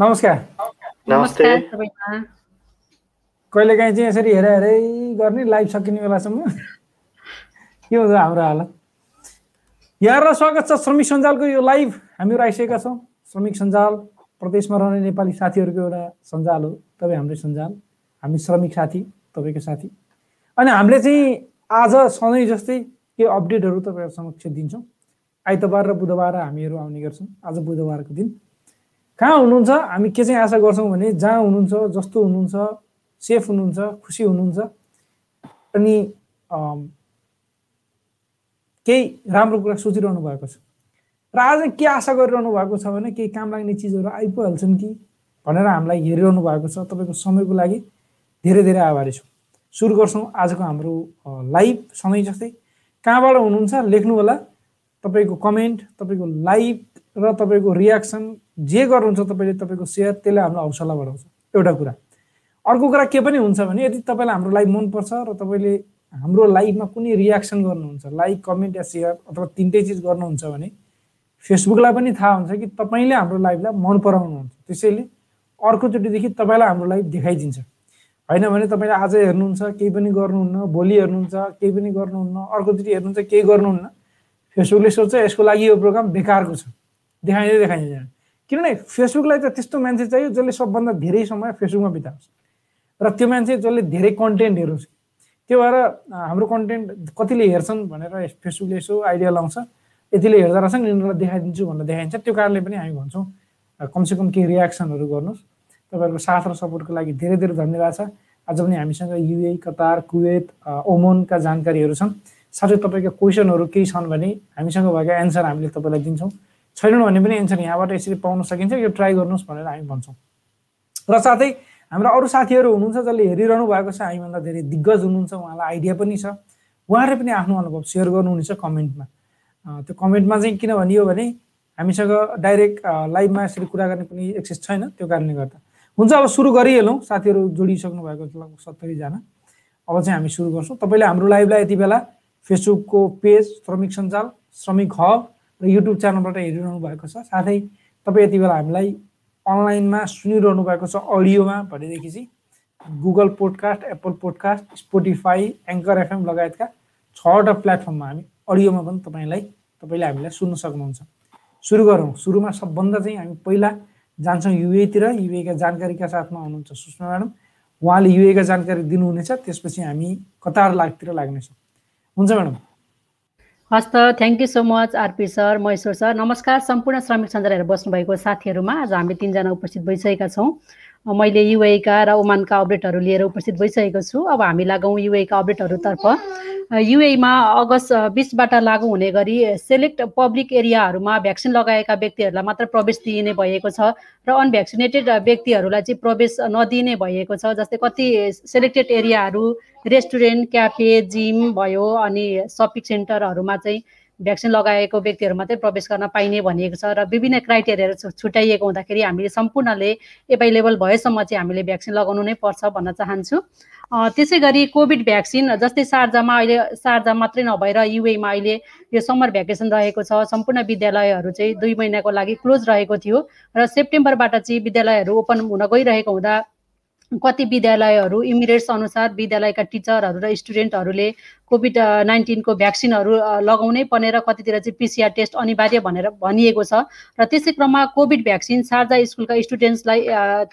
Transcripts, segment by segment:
नमस्कार। नमस्ते। कहिलेकाहीँ चाहिँ यसरी हेरे हेरै गर्ने लाइभ सकिने बेलासम्म। के हुन्छ हाम्रो हालत? यहाँलाई स्वागत छ श्रमिक सञ्जालको यो लाइभ। हामीहरू आइसकेका छौँ। श्रमिक सञ्जाल प्रदेशमा रहने नेपाली साथीहरूको एउटा सञ्जाल हो। तपाईँ हाम्रै सञ्जाल हामी श्रमिक साथी तपाईँको साथी। अनि हामीले चाहिँ आज सधैँ जस्तै के अपडेटहरू तपाईँहरू समक्ष दिन्छौँ। आइतबार र बुधबार हामीहरू आउने गर्छौँ। आज बुधबारको दिन। कहाँ हुनुहुन्छ? हामी के चाहिँ आशा गर्छौँ भने जहाँ हुनुहुन्छ जस्तो हुनुहुन्छ सेफ हुनुहुन्छ खुसी हुनुहुन्छ अनि केही राम्रो कुरा सोचिरहनु भएको छ। र आज के आशा गरिरहनु भएको छ भने केही काम लाग्ने चिजहरू आइपुहाल्छन् कि भनेर हामीलाई हेरिरहनु भएको छ। तपाईँको समयको लागि धेरै धेरै आभारी छु। सुरु गर्छौँ आजको हाम्रो लाइभ समय जस्तै। कहाँबाट हुनुहुन्छ? लेख्नु होला तपाईँको कमेन्ट तपाईँको लाइभ र तपाईँको रियाक्सन जे गर्नुहुन्छ तपाईँले तपाईँको सेयर त्यसले हाम्रो हौसला बढाउँछ। एउटा कुरा। अर्को कुरा के पनि हुन्छ भने यदि तपाईँलाई हाम्रो लाइभ मनपर्छ र तपाईँले हाम्रो लाइभमा कुनै रियाक्सन गर्नुहुन्छ लाइक कमेन्ट या सेयर अथवा तिनटै चिज गर्नुहुन्छ भने फेसबुकलाई पनि थाहा हुन्छ कि तपाईँले हाम्रो लाइभलाई मन पराउनुहुन्छ। त्यसैले अर्कोचोटिदेखि तपाईँलाई हाम्रो लाइभ देखाइदिन्छ। होइन भने तपाईँले आज हेर्नुहुन्छ केही पनि गर्नुहुन्न भोलि हेर्नुहुन्छ केही पनि गर्नुहुन्न अर्कोचोटि हेर्नुहुन्छ केही गर्नुहुन्न। फेसबुकले सोध्छ यसको लागि यो प्रोग्राम बेकारको छ। देखाइँदै देखाइँदैन। किनभने फेसबुकलाई त त्यस्तो मान्छे चाहियो जसले सबभन्दा धेरै समय फेसबुकमा बिताउँछ। र त्यो मान्छे जसले धेरै कन्टेन्ट हेरोस् त्यो भएर हाम्रो कन्टेन्ट कतिले हेर्छन् भनेर फेसबुकले यसो आइडिया लाउँछ। यतिले हेर्दा रहेछन् यिनीहरूलाई देखाइदिन्छु भनेर देखाइन्छ। त्यो कारणले पनि हामी भन्छौँ कमसेकम केही रियाक्सनहरू गर्नुहोस्। तपाईँहरूको साथ र सपोर्टको लागि धेरै धेरै धन्यवाद छ। आज पनि हामीसँग युए कतार कुवेत ओमोनका जानकारीहरू छन्। साथै तपाईँका क्वेसनहरू केही छन् भने हामीसँग भएको एन्सर हामीले तपाईँलाई दिन्छौँ। छैनन् भने पनि एन्सर यहाँबाट यसरी पाउन सकिन्छ यो ट्राई गर्नुहोस् भनेर हामी भन्छौँ। र साथै हाम्रो अरू साथीहरू हुनुहुन्छ जसले हेरिरहनु भएको छ हामीभन्दा धेरै दिग्गज हुनुहुन्छ उहाँलाई आइडिया पनि छ। उहाँहरूले पनि आफ्नो अनुभव सेयर गर्नुहुनेछ कमेन्टमा। त्यो कमेन्टमा चाहिँ किन भनियो भने हामीसँग डाइरेक्ट लाइभमा यसरी कुरा गर्ने पनि एक्सेस छैन त्यो कारणले गर्दा। हुन्छ अब सुरु गरिहालौँ। साथीहरू जोडिसक्नु भएको लगभग सत्तरीजना। अब चाहिँ हामी सुरु गर्छौँ। तपाईँले हाम्रो लाइभलाई यति बेला फेसबुकको पेज श्रमिक सञ्जाल श्रमिक हब र युट्युब च्यानलबाट हेरिरहनु भएको छ। साथै तपाईँ यति बेला हामीलाई अनलाइनमा सुनिरहनु भएको छ अडियोमा। भनेदेखि चाहिँ Google podcast Apple podcast Spotify anchor FM लगायतका छवटा प्लेटफर्ममा हामी अडियोमा पनि तपाईँलाई तपाईँले हामीलाई सुन्न सक्नुहुन्छ। सुरु गरौँ। सुरुमा सबभन्दा चाहिँ हामी पहिला जान्छौँ युएतिर। युएका जानकारीका साथमा हुनुहुन्छ सुषमा म्याडम। उहाँले युएका जानकारी दिनुहुनेछ। त्यसपछि हामी कतार लागतिर लाग्नेछौँ। हुन्छ म्याडम। हस् त thank you so much RP sir Maheshwar sir नमस्कार सम्पूर्ण श्रमिक सञ्जालहरू बस्नुभएको साथीहरूमा आज हामी तिनजना उपस्थित भइसकेका छौँ। मैले युएका र ओमानका अपडेटहरू लिएर उपस्थित भइसकेको छु। अब हामी लागौँ युएका अपडेटहरूतर्फ। युएमा अगस्त बिसबाट लागू हुने गरी सेलेक्ट पब्लिक एरियाहरूमा भ्याक्सिन लगाएका व्यक्तिहरूलाई मात्र प्रवेश दिइने भएको छ र अनभ्याक्सिनेटेड व्यक्तिहरूलाई चाहिँ प्रवेश नदिने भएको छ जस्तै कति सेलेक्टेड एरियाहरू रेस्टुरेन्ट क्याफे जिम भयो अनि सपिङ सेन्टरहरूमा चाहिँ भ्याक्सिन लगाएको व्यक्तिहरू मात्रै प्रवेश गर्न पाइने भनिएको छ र विभिन्न क्राइटेरियाहरू छुट्याइएको हुँदाखेरि हामीले सम्पूर्णले एभाइलेबल भएसम्म चाहिँ हामीले भ्याक्सिन लगाउनु नै पर्छ भन्न चाहन्छु। त्यसै गरी कोभिड भ्याक्सिन जस्तै सार्जामा अहिले सार्जा मात्रै नभएर युएमा अहिले यो समर भ्याकेसन रहेको छ। सम्पूर्ण विद्यालयहरू चाहिँ दुई महिनाको लागि क्लोज रहेको थियो र सेप्टेम्बरबाट चाहिँ विद्यालयहरू ओपन हुन गइरहेको हुँदा कति विद्यालयहरू इमिरेट्स अनुसार विद्यालयका टिचरहरू र स्टुडेन्टहरूले कोभिड नाइन्टिनको भ्याक्सिनहरू लगाउनै पर्ने र कतितिर चाहिँ पिसिआर टेस्ट अनिवार्य भनेर भनिएको छ र त्यसै क्रममा कोभिड भ्याक्सिन सार्जा स्कुलका स्टुडेन्ट्सलाई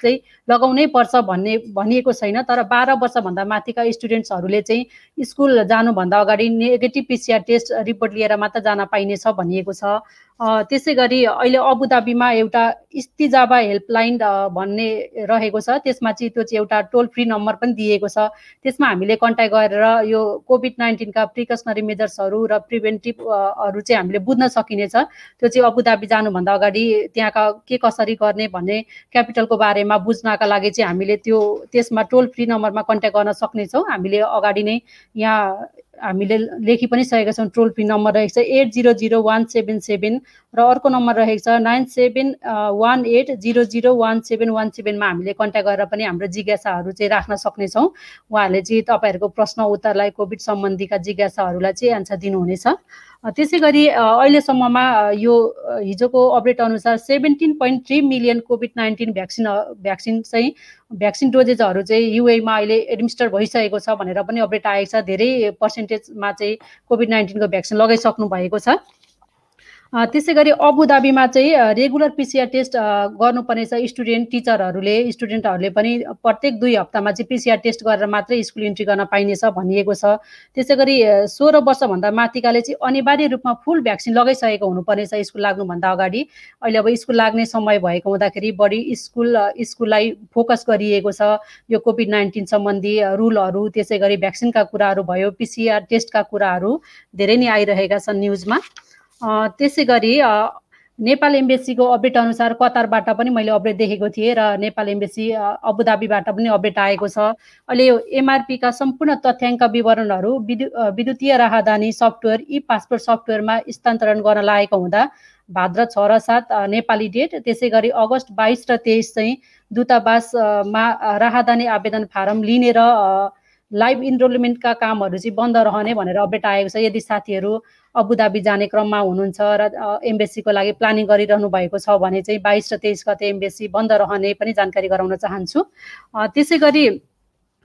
चाहिँ लगाउनै पर्छ भन्ने भनिएको छैन तर बाह्र वर्षभन्दा माथिका स्टुडेन्ट्सहरूले चाहिँ स्कुल जानुभन्दा अगाडि नेगेटिभ पिसिआर टेस्ट रिपोर्ट लिएर मात्र जान पाइनेछ भनिएको छ। त्यसै गरी अहिले अबुधाबीमा एउटा इस्तिजाबा हेल्पलाइन भन्ने रहेको छ। त्यसमा चाहिँ त्यो चाहिँ एउटा टोल फ्री नम्बर पनि दिएको छ। त्यसमा हामीले कन्ट्याक्ट गरेर यो कोभिड नाइन्टिनका प्रिकसनरी मेजर्सहरू र प्रिभेन्टिभहरू चाहिँ हामीले बुझ्न सकिनेछ। त्यो चाहिँ अबुधाबी जानुभन्दा अगाडि त्यहाँका के कसरी गर्ने भन्ने क्यापिटलको बारेमा बुझ्नका लागि चाहिँ हामीले त्यो त्यसमा टोल फ्री नम्बरमा कन्ट्याक्ट गर्न सक्नेछौँ। हामीले अगाडि नै यहाँ हामीले लेखि पनि सकेका छौँ टोल फ्री नम्बर रहेको छ eight zero zero one seven seven र अर्को नम्बर रहेको छ nine seven one eight zero zero one seven one सेभेनमा हामीले कन्ट्याक्ट गरेर पनि हाम्रो जिज्ञासाहरू चाहिँ राख्न सक्नेछौँ। उहाँहरूले चाहिँ तपाईँहरूको प्रश्न उत्तरलाई कोभिड सम्बन्धीका जिज्ञासाहरूलाई चाहिँ एन्सर दिनुहुनेछ। त्यसै गरी अहिलेसम्ममा यो हिजोको अपडेट अनुसार seventeen point three million covid nineteen vaccine vaccine चाहिँ भ्याक्सिन डोजेजहरू चाहिँ युएमा अहिले एडमिनिस्टर भइसकेको छ भनेर पनि अपडेट आएको छ। धेरै पर्सेन्टेजमा चाहिँ कोभिड नाइन्टिनको भ्याक्सिन लगाइसक्नु भएको छ। त्यसै गरी अबुधाबीमा चाहिँ रेगुलर पिसिआर टेस्ट गर्नुपर्ने छ स्टुडेन्ट टिचरहरूले स्टुडेन्टहरूले पनि प्रत्येक दुई हप्तामा चाहिँ पिसिआर टेस्ट गरेर मात्रै स्कुल इन्ट्री गर्न पाइनेछ भनिएको छ। त्यसै गरी सोह्र वर्षभन्दा माथिकाले चाहिँ अनिवार्य रूपमा फुल भ्याक्सिन लगाइसकेको हुनुपर्नेछ स्कुल लाग्नुभन्दा अगाडि। अहिले अब स्कुल लाग्ने समय भएको हुँदाखेरि बढी स्कुल स्कुललाई फोकस गरिएको छ। यो कोभिड नाइन्टिन सम्बन्धी रुलहरू त्यसै गरी भ्याक्सिनका कुराहरू भयो पिसिआर टेस्टका कुराहरू धेरै नै आइरहेका छन् न्युजमा। त्यसै गरी नेपाल एम्बेसीको अपडेट अनुसार कतारबाट पनि मैले अपडेट देखेको थिएँ र नेपाल एम्बेसी अबुधाबीबाट पनि अपडेट आएको छ। अहिले यो एमआरपीका सम्पूर्ण तथ्याङ्क विवरणहरू विद्यु विद्युतीय राहदानी सफ्टवेयर ई पासपोर्ट सफ्टवेयरमा स्थानान्तरण गर्न लागेको हुँदा भाद्र छ र सात नेपाली डेट त्यसै गरी अगस्त बाइस र तेइस चाहिँ दूतावासमा राहदानी आवेदन फारम लिने र लाइभ इनरोलमेन्टका कामहरू चाहिँ बन्द रहने भनेर अपडेट आएको छ। यदि साथीहरू अबुधाबी जाने क्रममा हुनुहुन्छ र एम्बेसीको लागि प्लानिङ गरिरहनु भएको छ भने चाहिँ बाइस र तेइस गते एम्बेसी बन्द रहने पनि जानकारी गराउन चाहन्छु। त्यसै गरी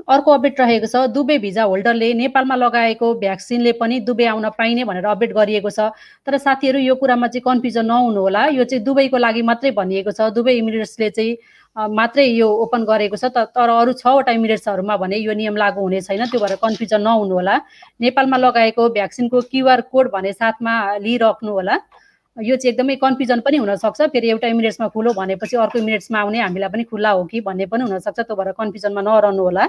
अर्को अपडेट रहेको छ। दुबई भिजा होल्डरले नेपालमा लगाएको भ्याक्सिनले पनि दुबई आउन पाइने भनेर अपडेट गरिएको छ। तर साथीहरू यो कुरामा चाहिँ कन्फ्युजन नहुनु होला यो चाहिँ दुबईको लागि मात्रै भनिएको छ। दुबई इमिरेट्सले चाहिँ मात्रै यो ओपन गरेको छ तर अरू छवटा इमिरेट्सहरूमा भने यो नियम लागू हुने छैन त्यो भएर कन्फ्युजन नहुनु होला। नेपालमा लगाएको भ्याक्सिनको क्युआर कोड भने साथमा लिइराख्नु होला। यो चाहिँ एकदमै कन्फ्युजन पनि हुनसक्छ। फेरि एउटा इमिरेट्समा खुलो भनेपछि अर्को इमिरेट्समा आउने हामीलाई पनि खुल्ला हो कि भन्ने पनि हुनसक्छ त्यो भएर कन्फ्युजनमा नरहनु होला।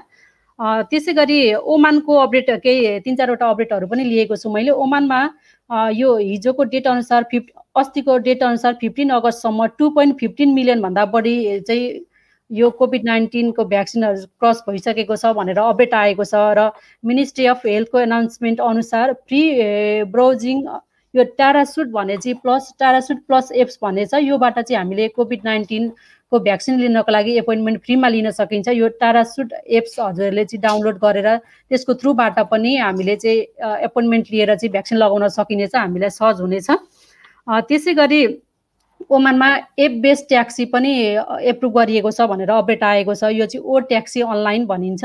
त्यसै गरी ओमानको अपडेट केही तिन चारवटा अपडेटहरू पनि लिएको छु मैले। ओमानमा यो हिजोको डेट अनुसार फिफ्ट अस्तिको डेट अनुसार फिफ्टिन अगस्तसम्म टु पोइन्ट फिफ्टिन मिलियनभन्दा बढी चाहिँ यो कोभिड नाइन्टिनको भ्याक्सिनहरू क्रस भइसकेको छ भनेर अपडेट आएको छ र मिनिस्ट्री अफ हेल्थको एनाउन्समेन्ट अनुसार फ्री ब्राउजिङ यो ट्यारासुट भने चाहिँ प्लस ट्यारासुट प्लस एप्स भन्ने छ योबाट चाहिँ हामीले कोभिड नाइन्टिनको भ्याक्सिन लिनको लागि एपोइन्टमेन्ट फ्रीमा लिन सकिन्छ। यो ट्यारासुट एप्स हजुरहरूले चाहिँ डाउनलोड गरेर त्यसको थ्रुबाट पनि हामीले चाहिँ एपोइन्टमेन्ट लिएर चाहिँ भ्याक्सिन लगाउन सकिनेछ हामीलाई सहज हुनेछ। त्यसै गरी ओमानमा एप बेस्ड ट्याक्सी पनि एप्रुभ गरिएको छ भनेर अपडेट आएको छ। यो चाहिँ ओ ट्याक्सी अनलाइन भनिन्छ।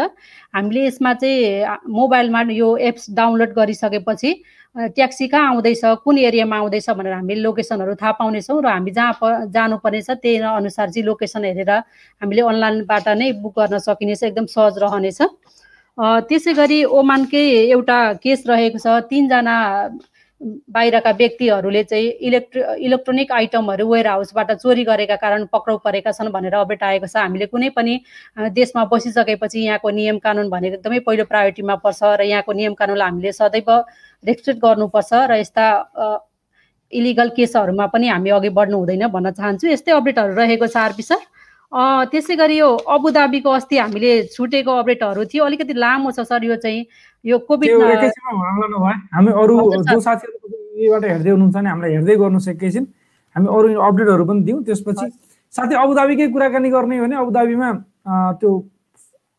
हामीले यसमा चाहिँ मोबाइलमा यो एप्स डाउनलोड गरिसकेपछि ट्याक्सी कहाँ आउँदैछ कुन एरियामा आउँदैछ भनेर हामीले लोकेसनहरू थाहा पाउनेछौँ र हामी जहाँ प जानुपर्नेछ त्यही अनुसार चाहिँ लोकेसन हेरेर हामीले अनलाइनबाट नै बुक गर्न सकिनेछ। एकदम सहज रहनेछ। त्यसै गरी ओमानकै एउटा केस रहेको छ। तिनजना बाहिरका व्यक्तिहरूले चाहिँ इलेक्ट्रो इलेक्ट्रोनिक आइटमहरू वेयर हाउसबाट चोरी गरेका कारण पक्राउ परेका छन् भनेर अपडेट आएको छ। हामीले कुनै पनि देशमा बसिसकेपछि यहाँको नियम कानुन भनेको एकदमै पहिलो प्रायोरिटीमा पर्छ र यहाँको नियम कानुनलाई हामीले सदैव रेस्पेक्ट गर्नुपर्छ र यस्ता इलिगल केसहरूमा पनि हामी अघि बढ्नु हुँदैन भन्न चाहन्छु। यस्तै अपडेटहरू रहेको छ आरपी सर। त्यसै गरी यो अबुधाबीको अस्ति हामीले छुटेको अपडेटहरू थियो। अलिकति लामो छ सर यो चाहिँ यो कोभिड हामी अरू जो साथीहरूबाट हेर्दै हुनुहुन्छ भने हामीलाई हेर्दै गर्नुहोस् एकैछिन। हामी अरू अपडेटहरू पनि दिउँ। त्यसपछि साथै अबुधाबीकै कुराकानी गर्ने भने अबुधाबीमा त्यो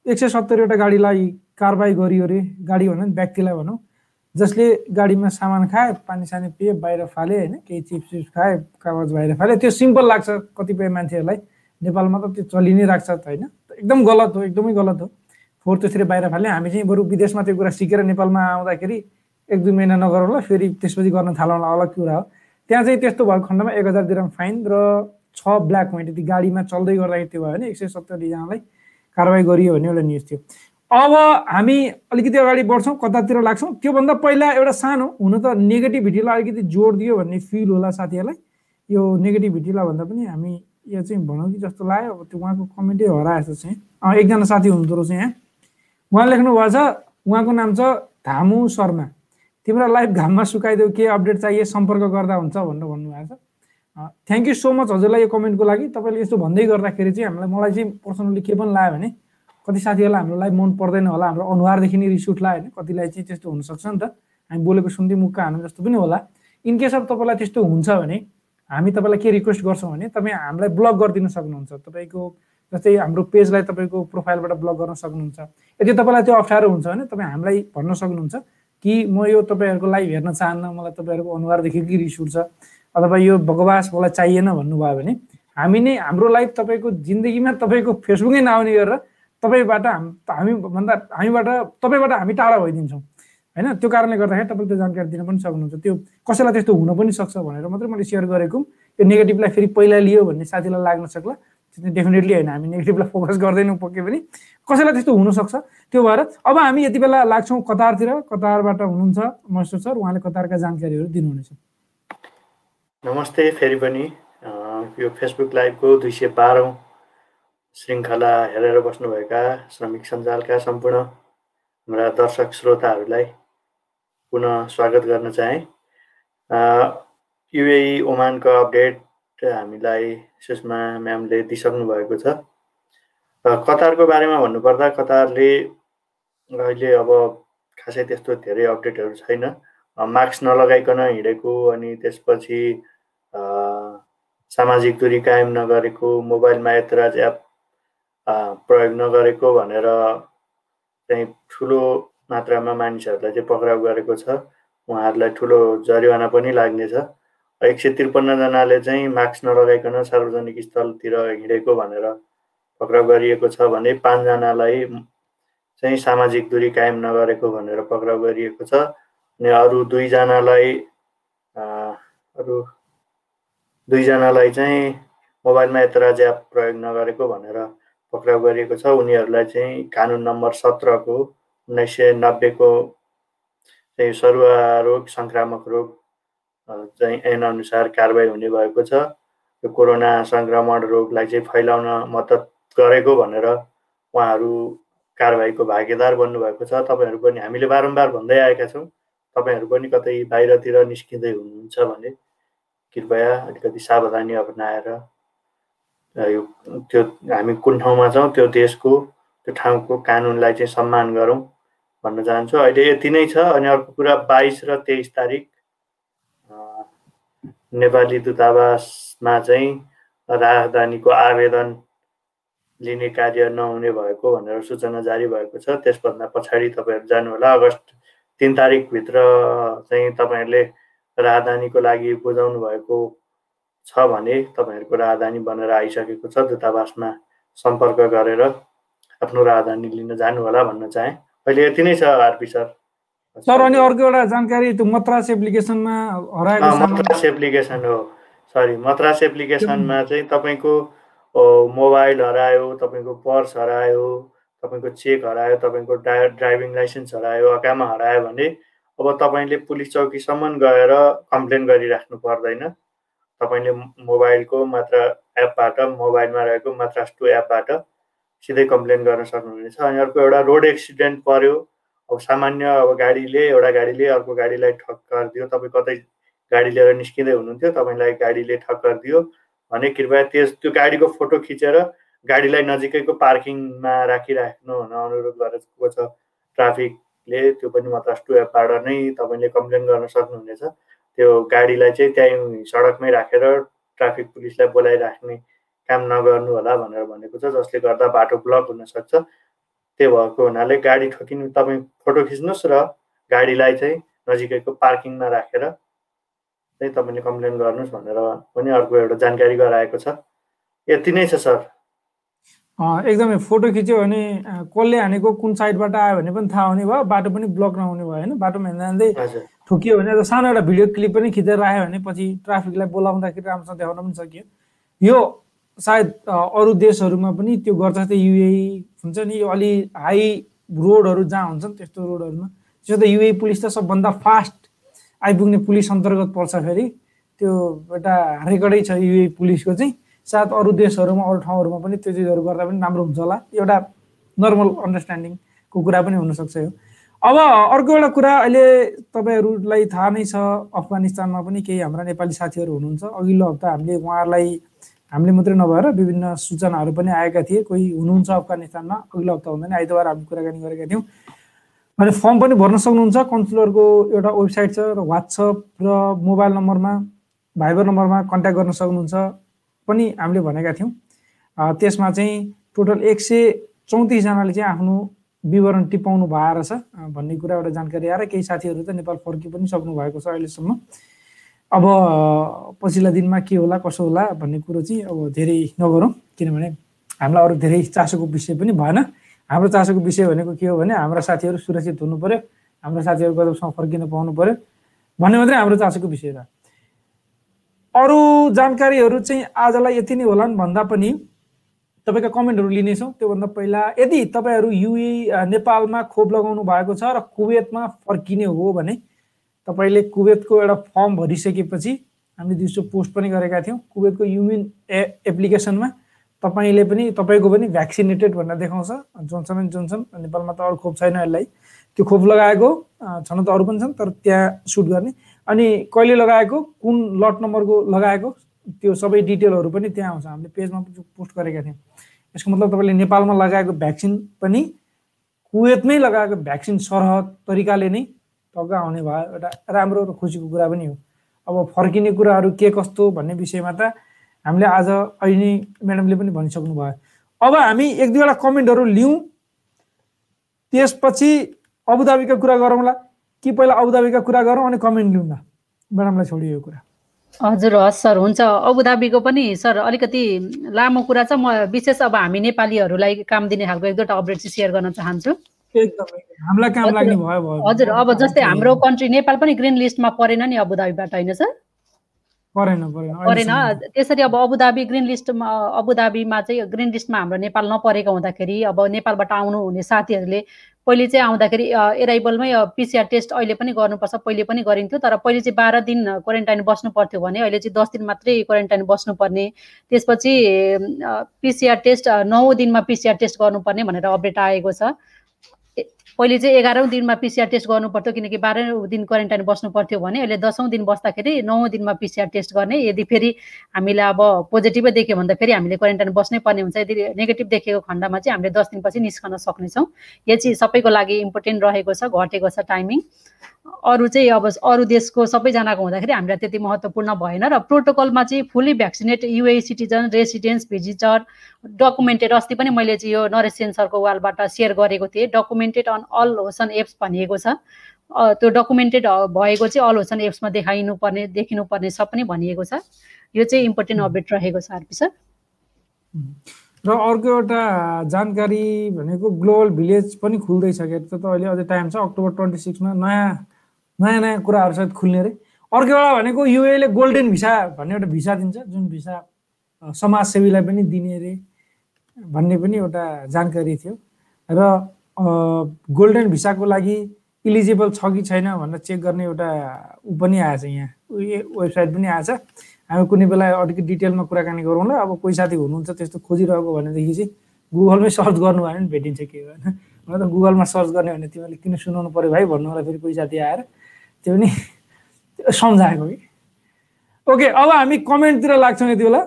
एक सय सत्तरीवटा गाडीलाई कारवाही गरियो अरे गाडी भनौँ व्यक्तिलाई भनौँ। जसले गाडीमा सामान खाए पानी सानी पिए बाहिर फाले होइन केही चिप्स चिप्स खाए कागज बाहिर फाले। त्यो सिम्पल लाग्छ कतिपय मान्छेहरूलाई। नेपालमा त त्यो चलि नै राख्छ त होइन। एकदम गलत हो एकदमै गलत हो। फोहोर त्यसरी बाहिर फाल्ने हामी चाहिँ बरु विदेशमा त्यो कुरा सिकेर नेपालमा आउँदाखेरि एक दुई महिना नगरौँला फेरि त्यसपछि गर्न थालौँला अलग कुरा हो। त्यहाँ चाहिँ त्यस्तो भएको खण्डमा एक हजार दिराम फाइन र छ ब्ल्याक पोइन्ट यदि गाडीमा चल्दै गर्दाखेरि त्यो भयो भने एक सय सत्तरीजनालाई कारवाही गरियो भने एउटा न्युज थियो। अब हामी अलिकति अगाडि बढ्छौँ कतातिर लाग्छौँ त्योभन्दा पहिला एउटा सानो हुन त नेगेटिभिटीलाई अलिकति जोड दियो भन्ने फिल होला साथीहरूलाई। यो नेगेटिभिटीलाई भन्दा पनि हामी यो चाहिँ भनौँ कि जस्तो लाग्यो अब त्यो उहाँको कमेन्टै हराए जस्तो चाहिँ एकजना साथी हुनुहुँदो रहेछ यहाँ। उहाँ लेख्नु भएको छ उहाँको नाम छ धामु शर्मा। तिम्रो लाइफ घाममा सुकाइदेऊ के अपडेट चाहिए सम्पर्क गर्दा हुन्छ भनेर भन्नुभएको छ। थ्याङ्क यू सो मच हजुरलाई यो कमेन्टको लागि। तपाईँले यस्तो भन्दै गर्दाखेरि चाहिँ हामीलाई मलाई चाहिँ पर्सनली के पनि लाग्यो भने कति साथीहरूलाई हाम्रो लाइफ मन पर्दैन होला हाम्रो अनुहारदेखि नै रिस उठ्ला होइन कतिलाई चाहिँ त्यस्तो हुनसक्छ नि त। हामी बोलेको सुन्दै मुक्का हानु जस्तो पनि होला। इनकेस अफ तपाईँलाई त्यस्तो हुन्छ भने हामी तपाईँलाई के रिक्वेस्ट गर्छौँ भने तपाईँ हामीलाई ब्लक गरिदिन सक्नुहुन्छ। तपाईँको जस्तै हाम्रो पेजलाई तपाईँको प्रोफाइलबाट ब्लक गर्न सक्नुहुन्छ। यदि तपाईँलाई त्यो अप्ठ्यारो हुन्छ भने तपाईँ हामीलाई भन्न सक्नुहुन्छ कि म यो तपाईँहरूको लाइभ हेर्न चाहन्न मलाई तपाईँहरूको अनुहार देखेको कि रिस उठ्छ अथवा यो बकवास मलाई चाहिएन भन्नुभयो भने हामी नै हाम्रो लाइफ तपाईँको जिन्दगीमा तपाईँको फेसबुकै नआउने गरेर तपाईँबाट हामी भन्दा हामीबाट तपाईँबाट हामी टाढा भइदिन्छौँ। होइन? त्यो कारणले गर्दाखेरि तपाईँले त्यो जानकारी दिन पनि सक्नुहुन्छ। त्यो कसैलाई त्यस्तो हुन पनि सक्छ भनेर मात्रै मैले सेयर गरेको। यो नेगेटिभलाई फेरि पहिला लियो भन्ने साथीलाई लाग्न सक्ला। डेफिनेटली होइन हामी नेगेटिभलाई फोकस गर्दैनौँ पक्कै पनि। कसैलाई त्यस्तो हुनसक्छ? त्यो भएर अब हामी यति बेला लाग्छौँ कतारतिर कतारबाट हुनुहुन्छ महेश्वर सर उहाँले कतारका जानकारीहरू दिनुहुनेछ। नमस्ते फेरि पनि यो फेसबुक लाइभको दुई सय बाह्रौँ श्रृङ्खला हेरेर बस्नुभएका श्रमिक सञ्जालका सम्पूर्ण हाम्रा दर्शक श्रोताहरूलाई पुनः स्वागत गर्न चाहेँ। युए ओमानको अपडेट हामीलाई सुषमा म्यामले दिइसक्नु भएको छ कतारको बारेमा भन्नुपर्दा कतारले अहिले अब खासै त्यस्तो धेरै अपडेटहरू छैन। मास्क नलगाइकन हिँडेको अनि त्यसपछि सामाजिक दूरी कायम नगरेको मोबाइलमा एतराज एप प्रयोग नगरेको भनेर चाहिँ ठुलो मात्रामा मानिसहरूलाई चाहिँ पक्राउ गरेको छ। उहाँहरूलाई ठुलो जरिवाना पनि लाग्नेछ। एक सय त्रिपन्नजनाले चाहिँ मास्क नलगाइकन सार्वजनिक स्थलतिर हिँडेको भनेर पक्राउ गरिएको छ भने पाँचजनालाई चाहिँ सामाजिक दूरी कायम नगरेको भनेर पक्राउ गरिएको छ। अनि अरू दुईजनालाई अरू दुईजनालाई चाहिँ मोबाइलमा एतराज एप प्रयोग नगरेको भनेर पक्राउ गरिएको छ। उनीहरूलाई चाहिँ कानुन नम्बर सत्रको उन्नाइस सय नब्बेको चाहिँ सरुवा रोग सङ्क्रामक रोग चाहिँ ऐनअनुसार कारवाही हुने भएको छ। यो कोरोना सङ्क्रमण रोगलाई चाहिँ फैलाउन मद्दत गरेको भनेर उहाँहरू कारवाहीको भागीदार बन्नुभएको छ। तपाईँहरू पनि हामीले बारम्बार भन्दै आएका छौँ। तपाईँहरू पनि कतै बाहिरतिर निस्किँदै हुनुहुन्छ भने कृपया अलिकति सावधानी अप्नाएर यो त्यो हामी कुन ठाउँमा छौँ त्यो देशको त्यो ठाउँको कानुनलाई चाहिँ सम्मान गरौँ भन्न चाहन्छु। अहिले यति नै छ अनि अर्को कुरा बाइस र तेइस तारिक नेपाली दूतावासमा चाहिँ राजधानीको आवेदन लिने कार्य नहुने भएको भनेर सूचना जारी भएको छ। त्यसभन्दा पछाडि तपाईँहरू जानुहोला। अगस्त तिन तारिकभित्र चाहिँ तपाईँहरूले राजधानीको लागि बुझाउनु भएको छ भने तपाईँहरूको राजधानी बनेर आइसकेको छ। दूतावासमा सम्पर्क गरेर आफ्नो राजधानी लिन जानु होला भन्न चाहेँ। अहिले यति नै छ आरपी सर। सर अनि अर्को एउटा जानकारी त्यो मद्रास एप्लिकेसनमा हराएको मद्रास एप्लिकेसन हो। सरी मद्रास एप्लिकेसनमा चाहिँ तपाईँको मोबाइल हरायो तपाईँको पर्स हरायो तपाईँको चेक हरायो तपाईँको ड्राइभिङ लाइसेन्स हरायो अकामा हरायो भने अब तपाईँले पुलिस चौकीसम्म गएर कम्प्लेन गरिराख्नु पर्दैन। तपाईँले मोबाइलको मात्र एपबाट मोबाइलमा रहेको मात्र टु एपबाट सिधै कम्प्लेन गर्न सक्नुहुनेछ। अनि अर्को एउटा रोड एक्सिडेन्ट पर्यो। अब सामान्य अब गाडीले एउटा गाडीले अर्को गाडीलाई ठक्कर दियो। तपाईँ कतै गाडी लिएर निस्किँदै हुनुहुन्थ्यो तपाईँलाई गाडीले ठक्कर दियो। भने कृपया त्यस त्यो गाडीको फोटो खिचेर गाडीलाई नजिकैको पार्किङमा राखिराख्नु हुन अनुरोध गरेको छ ट्राफिक ले त्यो पनि मद्रास टु एपबाट नै तपाईँले कम्प्लेन गर्न सक्नुहुनेछ। त्यो गाडीलाई चाहिँ त्यहीँ सडकमै राखेर ट्राफिक पुलिसलाई बोलाइराख्ने काम नगर्नु होला भनेर भनेको छ जसले गर्दा बाटो ब्लक हुनसक्छ। त्यो भएको हुनाले गाडी ठोकिनु तपाईँ फोटो खिच्नुहोस् र गाडीलाई चाहिँ नजिकैको पार्किङमा राखेर चाहिँ तपाईँले कम्प्लेन गर्नुहोस् भनेर पनि अर्को एउटा जानकारी गराएको छ। यति नै छ सर। एकदमै फोटो खिच्यो भने कसले हानेको कुन साइडबाट आयो भने पनि थाहा हुने भयो बाटो पनि ब्लक नहुने भयो होइन? बाटोमा हिँड्दा हिँड्दै ठोकियो भने सानो एउटा भिडियो क्लिप पनि खिचेर राख्यो भने पछि ट्राफिकलाई बोलाउँदाखेरि राम्रोसँग देखाउन पनि सकियो। यो सायद अरू देशहरूमा पनि त्यो गर्छ जस्तै युए हुन्छ नि यो अलि हाई रोडहरू जहाँ हुन्छन् त्यस्तो रोडहरूमा त्यसो त युए पुलिस त सबभन्दा फास्ट आइपुग्ने पुलिस अन्तर्गत पर्छ फेरि। त्यो एउटा रेकर्डै छ युए पुलिसको चाहिँ। सायद अरू देशहरूमा अरू ठाउँहरूमा पनि त्यो चिजहरू गर्दा पनि राम्रो हुन्छ होला। एउटा नर्मल अन्डरस्ट्यान्डिङको कुरा पनि हुनसक्छ यो। अब अर्को एउटा कुरा अहिले तपाईँहरूलाई थाहा नै छ अफगानिस्तानमा पनि केही हाम्रा नेपाली साथीहरू हुनुहुन्छ। अघिल्लो हप्ता हामीले उहाँहरूलाई हामीले मात्रै नभएर विभिन्न सूचनाहरू पनि आएका थिए। कोही हुनुहुन्छ अफगानिस्तानमा अघिल्लो हप्ता हुँदैन आइतबार हामी कुराकानी गरेका थियौँ। अनि फर्म पनि भर्न सक्नुहुन्छ कन्सुलरको एउटा वेबसाइट छ र वाट्सएप र मोबाइल नम्बरमा भाइबर नम्बरमा कन्ट्याक्ट गर्न सक्नुहुन्छ पनि हामीले भनेका थियौँ। त्यसमा चाहिँ टोटल एक सय चौतिसजनाले चाहिँ आफ्नो विवरण टिपाउनु भएर रहेछ भन्ने कुरा एउटा जानकारी आएर केही साथीहरू त नेपाल फर्कि पनि सक्नु भएको छ अहिलेसम्म। अब पछिल्ला दिनमा के होला कसो होला भन्ने कुरो चाहिँ अब धेरै नगरौँ। किनभने हामीलाई अरू धेरै चासोको विषय पनि भएन। हाम्रो चासोको विषय भनेको के हो भने हाम्रा साथीहरू सुरक्षित हुनु पऱ्यो हाम्रो साथीहरू गजबसँग फर्किन पाउनु पऱ्यो भन्ने मात्रै हाम्रो चासोको विषय र अरू जानकारीहरू चाहिँ आजलाई यति नै होलान्। भन्दा पनि तपाईँका कमेन्टहरू लिनेछौँ त्योभन्दा पहिला यदि तपाईँहरू युए नेपालमा खोप लगाउनु भएको छ र कुवेतमा फर्किने हो भने तपाईँले कुवेतको एउटा फर्म भरिसकेपछि हामीले दिउँसो पोस्ट पनि गरेका थियौँ। कुवेतको युमिन ए एप्लिकेसनमा तपाईँले पनि तपाईँको पनि भ्याक्सिनेटेड भनेर देखाउँछ। जोन्सन एन्ड जोन्सन नेपालमा त अरू खोप छैन यसलाई। त्यो खोप लगाएको छन त अरू पनि छन् तर त्यहाँ सुट गर्ने। अनि कहिले लगाएको कुन लट नम्बरको लगाएको त्यो सबै डिटेलहरू पनि त्यहाँ आउँछ। हामीले पेजमा पोस्ट गरेका थियौँ। यसको मतलब तपाईँले नेपालमा लगाएको भ्याक्सिन पनि कुवेतमै लगाएको भ्याक्सिन सरह तरिकाले नै टक्क आउने भयो एउटा राम्रो र खुसीको कुरा पनि हो। अब फर्किने कुराहरू के कस्तो भन्ने विषयमा त हामीले आज अहिले म्याडमले पनि भनिसक्नु भयो। अब हामी एक दुईवटा कमेन्टहरू लिउँ। त्यसपछि अबुधाबीका कुरा गरौँला। कि पहिला अबुधाबीका कुरा गरौँ अनि कमेन्ट लिउँ न। म्याडमलाई छोडियो यो कुरा। हजुर हस् सर हुन्छ। अबुधाबीको पनि सर अलिकति लामो कुरा छ। म विशेष अब हामी नेपालीहरूलाई काम दिने खालको एक दुईवटा अपडेट चाहिँ सेयर गर्न चाहन्छु। हामीलाई काम लाग्ने भयो भयो। हजुर अब जस्तै हाम्रो कन्ट्री नेपाल पनि ग्रिन लिस्टमा परेन नि अबुधाबीबाट होइन सर? परेन परेन परेन। त्यसरी अब अबुधाबी ग्रिन लिस्टमा अबुधाबीमा चाहिँ ग्रिन लिस्टमा हाम्रो नेपाल नपरेको हुँदाखेरि अब नेपालबाट आउनु हुने साथीहरूले पहिले चाहिँ आउँदाखेरि एराइबलमै पिसिआर टेस्ट अहिले पनि गर्नुपर्छ पहिले पनि गरिन्थ्यो तर पहिले चाहिँ बाह्र दिन क्वारेन्टाइन बस्नु पर्थ्यो भने अहिले चाहिँ दस दिन मात्रै क्वारेन्टाइन बस्नुपर्ने। त्यसपछि पिसिआर टेस्ट नौ दिनमा पिसिआर टेस्ट गर्नुपर्ने भनेर अपडेट आएको छ। पहिले चाहिँ एघारौँ दिनमा पिसिआर टेस्ट गर्नु पर्थ्यो किनकि बाह्रौँ दिन क्वारेन्टाइन बस्नु पर्थ्यो भने अहिले दसौँ दिन बस्दाखेरि नौ दिनमा पिसिआर टेस्ट गर्ने। यदि फेरि हामीलाई अब पोजिटिभै देख्यो भने फेरि हामीले क्वारेन्टाइन बस्नै पर्ने हुन्छ। यदि नेगेटिभ देखेको खण्डमा चाहिँ हामीले दस दिनपछि निस्कन सक्नेछौँ। यो चाहिँ सबैको लागि इम्पोर्टेन्ट रहेको छ घटेको छ टाइमिङ। अरू चाहिँ अब अरू देशको सबैजनाको हुँदाखेरि हामीलाई त्यति महत्त्वपूर्ण भएन र प्रोटोकलमा चाहिँ fully vaccinated UAE citizen residence visitor documented अस्ति पनि मैले चाहिँ यो नरेश सेन्सरको वालबाट सेयर गरेको थिएँ। Documented on Al Hosn apps भनिएको छ। त्यो डकुमेन्टेड भएको चाहिँ अल होसन एप्समा देखाइनु पर्ने देखिनु पर्ने सब पनि भनिएको छ। यो चाहिँ इम्पोर्टेन्ट अपडेट रहेको छ आरपी सर। र अर्को एउटा जानकारी भनेको ग्लोबल भिलेज पनि खुल्दैछ त्यो त अहिले अझै टाइम छ अक्टोबर ट्वेन्टी सिक्समा नयाँ नयाँ नयाँ कुराहरू सायद खुल्ने अरे। अर्को एउटा भनेको युएले गोल्डेन भिसा भन्ने एउटा भिसा दिन्छ जुन भिसा समाजसेवीलाई पनि दिने अरे भन्ने पनि एउटा जानकारी थियो। र गोल्डेन भिसाको लागि इलिजिबल छ कि छैन भनेर चेक गर्ने एउटा ऊ पनि आएछ यहाँ। वेबसाइट पनि आएछ हामी कुनै बेला अलिकति डिटेलमा कुराकानी गरौँला। अब कोही साथी हुनुहुन्छ त्यस्तो खोजिरहेको भनेदेखि चाहिँ गुगलमै सर्च गर्नु भयो भने भेटिन्छ के होइन म त गुगलमा सर्च गर्ने भने तिमीले किन सुनाउनु पऱ्यो भाइ भन्नु होला फेरि कोही साथी आएर। त्यो पनि सम्झाएको कि। ओके अब हामी कमेन्टतिर लाग्छौँ यति बेला।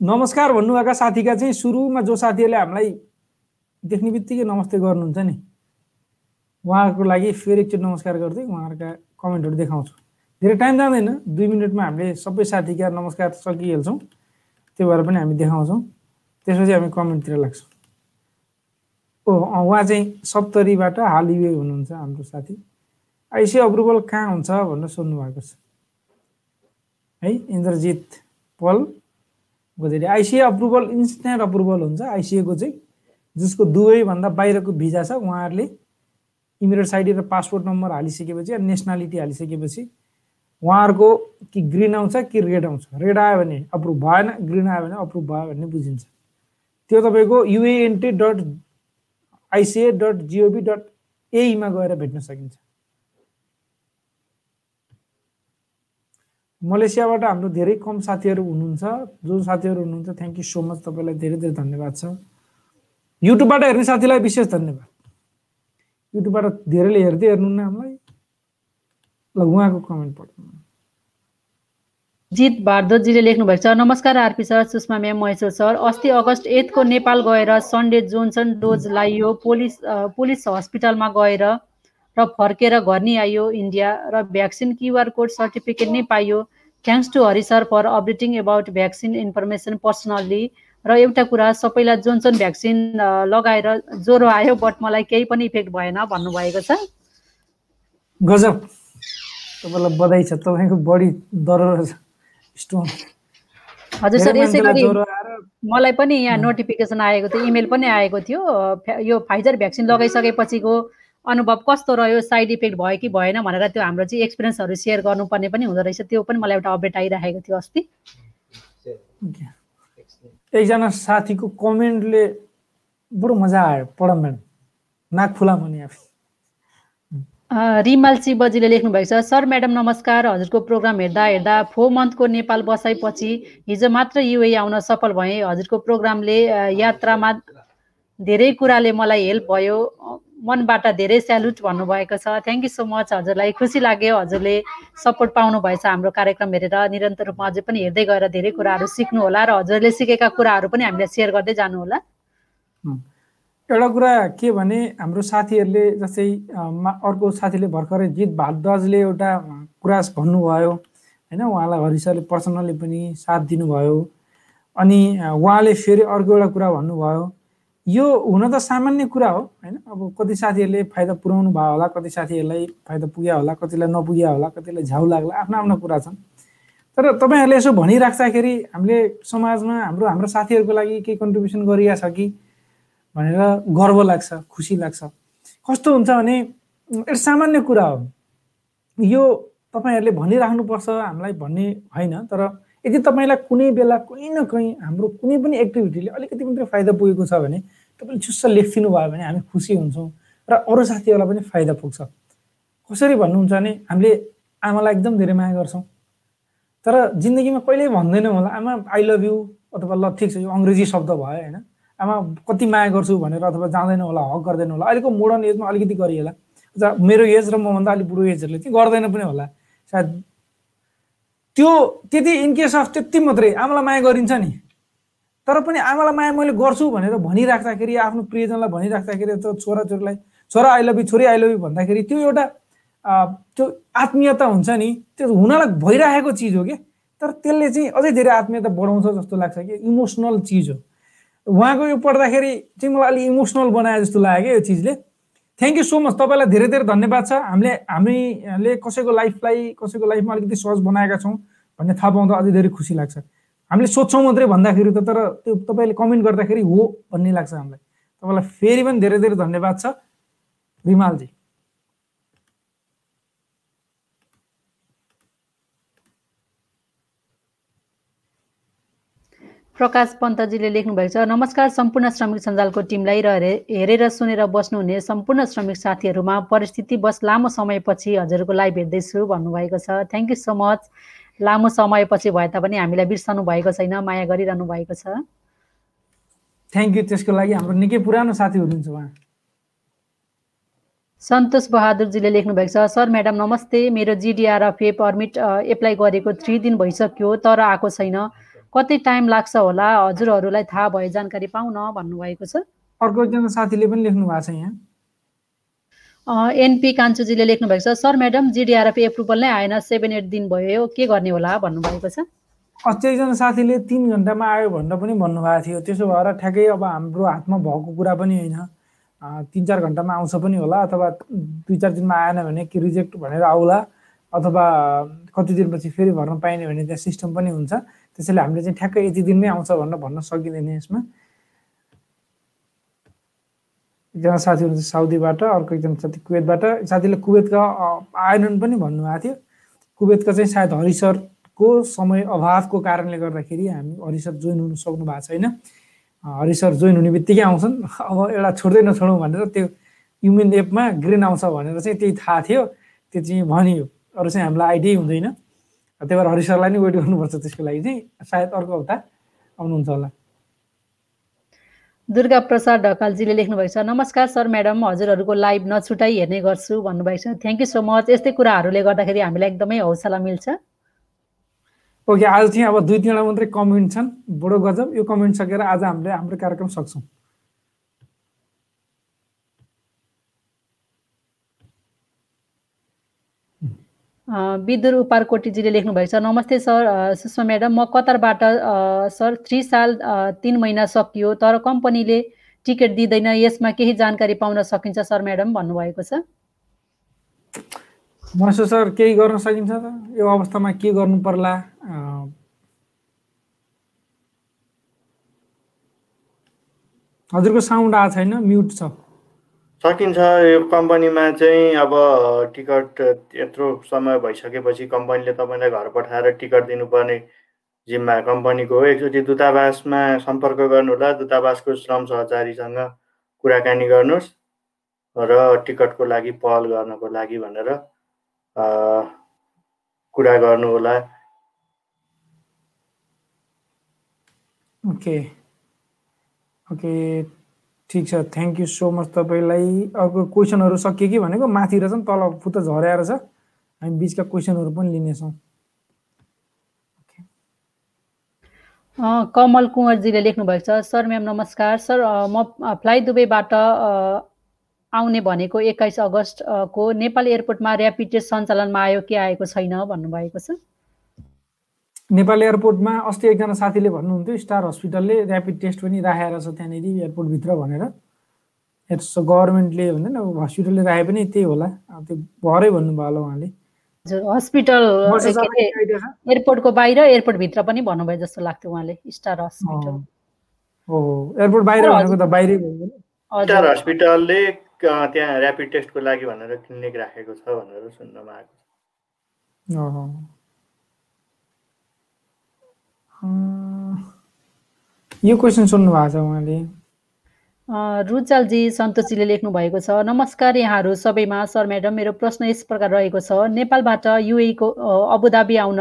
नमस्कार भन्नुभएका साथीका चाहिँ सुरुमा जो साथीहरूले हामीलाई देख्ने बित्तिकै नमस्ते गर्नुहुन्छ नि। उहाँहरूको लागि फेरि एकचोटि नमस्कार गर्दै उहाँहरूका कमेन्टहरू देखाउँछु। धेरै टाइम जाँदैन दुई मिनटमा हामीले सबै साथीका नमस्कार सकिहाल्छौँ। त्यो भएर पनि हामी देखाउँछौँ। त्यसपछि हामी कमेन्टतिर लाग्छौँ। उहाँ चाहिँ सप्तरीबाट हाल युए हुनुहुन्छ हाम्रो साथी। आइसी अप्रुभल कहाँ हुन्छ भनेर सोध्नु भएको छ। है इन्द्रजित पल गोजेरी आइसिए अप्रुभल इन्स्ट्यान्ट अप्रुभल हुन्छ। आइसिएको चाहिँ जसको दुवैभन्दा बाहिरको भिजा छ उहाँहरूले इमिरेट्स आइडी र पासपोर्ट नम्बर हालिसकेपछि नेसनालिटी हालिसकेपछि उहाँहरूको कि ग्रिन आउँछ कि रेड आउँछ। रेड आयो भने अप्रुभ भएन ग्रिन आयो भने अप्रुभ भयो भन्ने बुझिन्छ। त्यो तपाईँको UAENT dot ICA dot gov dot एईमा गएर भेट्न सकिन्छ। मलेसियाबाट हाम्रो धेरै कम साथीहरू हुनुहुन्छ। जो साथीहरू हुनुहुन्छ थ्याङ्क यू सो मच तपाईँलाई धेरै धेरै धन्यवाद छ। युट्युबबाट हेर्ने साथीलाई विशेष धन्यवाद। युट्युबबाट धेरैले हेर्दै हेर्नुहुन्न हामीलाई। ल उहाँको कमेन्ट पढ्नु। जित भारद्वाजीले लेख्नु भएको छ नमस्कार RP sir Sushma ma'am Maheshwar sir. अस्ति अगस्त एटको नेपाल गएर सन्डे जोन्सन डोज लाइयो पुलिस पुलिस हस्पिटलमा गएर र फर्केर घर नै आयो इन्डिया र भ्याक्सिन क्युआर कोड सर्टिफिकेट नै पाइयो। Thanks to Hari sir for updating about vaccine information personally र एउटा कुरा सबैलाई जोन्सन भ्याक्सिन लगाएर ज्वरो आयो बट मलाई केही पनि इफेक्ट भएन भन्नुभएको छ। गजब। तपाईँलाई बधाई छ। तपाईँको बढी डर स्टोन हजुर सर यसै गरी मलाई पनि यहाँ नोटिफिकेसन आएको थियो इमेल पनि आएको थियो यो फाइजर भ्याक्सिन लगाइसकेपछिको अनुभव कस्तो रह्यो साइड इफेक्ट भयो कि भएन भनेर त्यो हाम्रो चाहिँ एक्सपिरियन्सहरू सेयर गर्नुपर्ने पनि हुँदो रहेछ त्यो पनि मलाई एउटा अपडेट आइरहेको थियो अस्ति। एकजना साथीको कमेन्टले बडो मजा आयो पढम म्याम नाक फुला भने आफै। रिमाल बजीले लेख्नु भएको छ सर म्याडम नमस्कार। हजुरको प्रोग्राम हेर्दा हेर्दा फोर मन्थको नेपाल बसाइपछि हिजो मात्र युए आउन सफल भएँ। हजुरको प्रोग्रामले यात्रामा धेरै कुराले मलाई हेल्प भयो। मनबाट धेरै स्यालुट भन्नुभएको छ। Thank you so much. हजुरलाई खुसी लाग्यो। हजुरले सपोर्ट पाउनु भएछ हाम्रो कार्यक्रम हेरेर। निरन्तर रूपमा अझै पनि हेर्दै गएर धेरै कुराहरू सिक्नु होला र हजुरले सिकेका कुराहरू पनि हामीलाई सेयर गर्दै जानु होला एउटा कुरा के भने हाम्रो साथीहरूले जस्तै अर्को साथीले भर्खरै जित भारद्वाजले एउटा कुरा भन्नुभयो होइन? उहाँलाई हरि सरले पर्सनल्ली पनि साथ दिनुभयो। अनि उहाँले फेरि अर्को एउटा कुरा भन्नुभयो। यो हुन त सामान्य कुरा हो होइन? अब कति साथीहरूले फाइदा पुऱ्याउनु भयो होला कति साथीहरूलाई फाइदा पुग्यो होला कतिलाई नपुग्यो होला कतिलाई झ्याउ लाग्ला आफ्नो आफ्नो कुरा छन्। तर तपाईँहरूले यसो भनिराख्दाखेरि हामीले समाजमा हाम्रो हाम्रो साथीहरूको लागि केही कन्ट्रिब्युसन गरिरहेको छ कि? भनेर गर्व लाग्छ खुसी लाग्छ। कस्तो हुन्छ भने एउटा सामान्य कुरा हो। यो तपाईँहरूले भनिराख्नुपर्छ हामीलाई भन्ने होइन तर यदि तपाईँलाई कुनै बेला कुनै न कहीँ हाम्रो कुनै पनि एक्टिभिटीले अलिकति मात्रै फाइदा पुगेको छ भने तपाईँले चुस्स लेखिदिनु भयो भने हामी खुसी हुन्छौँ र अरू साथीहरूलाई पनि फाइदा पुग्छ। कसरी भन्नुहुन्छ भने हामीले आमालाई एकदम धेरै माया गर्छौँ। तर जिन्दगीमा कहिल्यै भन्दैनौँ होला आमा आई लभ यु अथवा ल ठिक छ यो अङ्ग्रेजी शब्द भयो होइन। आमा कति माया गर्छु भनेर अथवा जाँदैन होला हक गर्दैन होला अहिलेको मोडर्न एजमा अलिकति गरिएला। मेरो एज र मभन्दा अलिक बुढो एजहरूले चाहिँ गर्दैन पनि होला। सायद त्यो त्यति इनकेस अफ त्यति मात्रै आमालाई माया गरिन्छ नि। तर पनि आमालाई माया मैले गर्छु भनेर भनिराख्दाखेरि आफ्नो प्रियजनलाई भनिराख्दाखेरि त छोराछोरीलाई छोरा आई लभ यु छोरी आई भन्दाखेरि त्यो एउटा त्यो आत्मीयता हुन्छ नि त्यो हुनलाई भइरहेको चिज हो कि तर त्यसले चाहिँ अझै धेरै आत्मीयता बढाउँछ जस्तो लाग्छ कि इमोसनल चिज हो। उहाँको यो पढ्दाखेरि चाहिँ मलाई अलिक इमोसनल बनाए जस्तो लाग्यो क्या यो चिजले। थ्याङ्क यू सो मच तपाईँलाई धेरै धेरै धन्यवाद छ। हामीले हामीले कसैको लाइफलाई कसैको लाइफमा अलिकति सहज बनाएका छौँ भन्ने थाहा पाउँदा अझै धेरै खुसी लाग्छ। हामीले सोध्छौँ मात्रै भन्दाखेरि त तर त्यो तपाईँले कमेन्ट गर्दाखेरि हो भन्ने लाग्छ हामीलाई। तपाईँलाई फेरि पनि धेरै धेरै धन्यवाद छ। रिमालजी। प्रकाश पन्तजीले लेख्नु भएको छ नमस्कार सम्पूर्ण श्रमिक सञ्जालको टिमलाई र हेरे- हेरेर सुनेर बस्नुहुने सम्पूर्ण श्रमिक साथीहरूमा परिस्थिति बस लामो समयपछि हजुरको लाइभ हेर्दैछु भन्नुभएको छ। थ्याङ्क यू सो मच लामो समयपछि भए तापनि हामीलाई बिर्सनु भएको छैन माया गरिरहनु भएको छ। थ्याङ्क यू त्यसको लागि हाम्रो निकै पुरानो साथी हुनुहुन्छ उहाँ। सन्तोष बहादुरजीले लेख्नु भएको छ सर म्याडम नमस्ते। मेरो जिडिआरएफए पर्मिट एप्लाई गरेको थ्री दिन भइसक्यो तर आएको छैन। कति टाइम लाग्छ होला? हजुरहरूलाई थाहा भए जानकारी पाउन भन्नुभएको छ। अर्को एकजना साथीले पनि लेख्नु भएको छ यहाँ। एनपी कान्छुजीले लेख्नु भएको छ सर म्याडम जिडिआरएफ एप्रुभल नै आएन सेभेन एट दिन भयो के गर्ने होला? भन्नुभएको छ। अस्ति एकजना साथीले तिन घन्टामा आयो भनेर पनि भन्नुभएको थियो। त्यसो भएर ठ्याक्कै अब हाम्रो हातमा भएको कुरा पनि होइन। तिन चार घन्टामा आउँछ पनि होला अथवा दुई चार दिनमा आएन भने कि रिजेक्ट भनेर आउला अथवा कति दिनपछि फेरि भर्न पाइने भने त्यहाँ सिस्टम पनि हुन्छ। त्यसैले हामीले चाहिँ ठ्याक्कै यति दिनमै आउँछ भनेर भन्न सकिँदैन यसमा। एकजना साथी हुनुहुन्छ साउदीबाट अर्को एकजना साथी कुवेतबाट। साथीले कुवेतका अ, आएनन् पनि भन्नुभएको थियो। कुवेतका चाहिँ सायद हरिसरको समय अभावको कारणले गर्दाखेरि हामी हरिसर जोइन हुन सक्नु भएको छैन। हरिसर जोइन हुने बित्तिकै आउँछन्। अब एउटा छोड्दै नछोडौँ भनेर त्यो युमेन एपमा ग्रिन आउँछ भनेर चाहिँ त्यही थाहा थियो। त्यो चाहिँ भनियो। अरू चाहिँ हामीलाई आइडियै हुँदैन। त्यही भएर हरिसरलाई नै वेट गर्नुपर्छ त्यसको लागि चाहिँ। सायद अर्को हप्ता आउनुहुन्छ होला। दुर्गा प्रसाद ढकालजीले लेख्नु भएको छ नमस्कार सर म्याडम हजुरहरूको लाइभ नछुटाइ हेर्ने गर्छु भन्नुभएको छ। थ्याङ्क यू सो मच यस्तै कुराहरूले गर्दाखेरि हामीलाई एकदमै हौसला मिल्छ। ओके आज चाहिँ अब दुई तिनवटा मात्रै कमेन्ट छन्। बडो गजब। यो कमेन्ट सकेर आज हामीले हाम्रो कार्यक्रम सक्छौँ। विदुर उपारकोटीजीले छ। नमस्ते सर सुषमा म्याडम म कतारबाट सर थ्री साल तिन महिना सकियो तर कम्पनीले टिकट दिँदैन यसमा केही जानकारी पाउन सकिन्छ सर म्याडम भन्नुभएको छ। मसो सर केही गर्न सकिन्छ त? यो अवस्थामा के गर्नु पर्ला? हजुरको साउन्ड आएको छैन म्युट छ। सकिन्छ यो कम्पनीमा चाहिँ अब टिकट यत्रो समय भइसकेपछि कम्पनीले तपाईँलाई घर पठाएर टिकट दिनुपर्ने जिम्मा कम्पनीको हो। एकचोटि दूतावासमा सम्पर्क गर्नुहोला दूतावासको श्रम सहचारीसँग कुराकानी गर्नुहोस् र टिकटको लागि पहल गर्नको लागि भनेर कुरा गर्नुहोला। ओके। ओके। ठिक छ थ्याङ्क यू सो मच तपाईँलाई। अर्को क्वेसनहरू सकियो कि भनेको? माथि रहेछ नि तल फुत्त झर्याएर छ। हामी बिचका क्वेसनहरू पनि लिनेछौँ। कमल कुँवरजीले लेख्नु भएको छ सर म्याम नमस्कार। सर म फ्लाइ दुबईबाट आउने भनेको एक्काइस अगस्तको नेपाल एयरपोर्टमा ऱ्यापिड टेस्ट सञ्चालनमा आयो के आएको छैन भन्नुभएको छ। नेपाल एयरपोर्टमा अस्ति एकजना साथीले भन्नुहुन्थ्यो स्टार हस्पिटलले ऱ्यापिड टेस्ट पनि राखेर छ त्यहाँनिर एयरपोर्टभित्र भनेर। यस्तो गभर्मेन्टले भन्दैन अब हस्पिटलले राखे पनि त्यही होला। त्यो भरै भन्नुभयो होला उहाँले। हस्पिटल एयरपोर्टको बाहिर एयरपोर्टभित्र पनि भन्नुभयो जस्तो लाग्थ्यो उहाँले स्टार हस्पिटल हो एयरपोर्ट बाहिर भनेको त बाहिरै स्टार हस्पिटलले त्यहाँ ऱ्यापिड टेस्टको लागि भनेर क्लिनिक राखेको छ भनेर सुन्नमा आएको यो क्वेसन सुन्नु भएको छ उहाँले। रुचालजी सन्तोषीले लेख्नु भएको छ नमस्कार यहाँहरू सबैमा सर म्याडम मेरो प्रश्न यस प्रकार रहेको छ। नेपालबाट युएको अबुधाबी आउन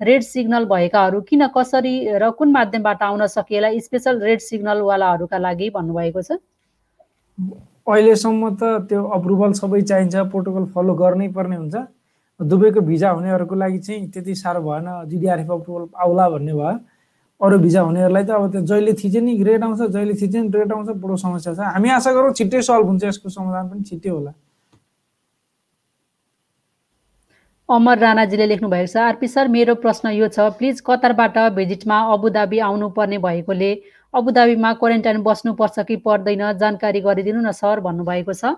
रेड सिग्नल भएकाहरू किन कसरी र कुन माध्यमबाट आउन सकिएला? स्पेसल रेड सिग्नलवालाहरूका लागि भन्नुभएको छ। अहिलेसम्म त त्यो अप्रुभल सबै चाहिन्छ प्रोटोकल फलो गर्नै पर्ने हुन्छ। दुबईको भिजा हुनेहरूको लागि चाहिँ त्यति साह्रो भएन। जिडिआरएफ अप्रुभल आउला भन्ने भयो। अरू भिजा हुनेहरूलाई त अब त्यो जहिले थिचे नि ग्रेड आउँछ जहिले थिचे नि रेड आउँछ बडो समस्या छ। हामी आशा गरौँ छिट्टै सल्भ हुन्छ यसको समाधान पनि छिट्टै होला। अमर राणाजीले लेख्नु भएको छ आरपी सर मेरो प्रश्न यो छ। प्लिज कतारबाट भिजिटमा अबुधाबी आउनुपर्ने भएकोले अबुधाबीमा क्वारेन्टाइन बस्नुपर्छ कि पर्दैन? जानकारी गरिदिनु न सर भन्नुभएको छ।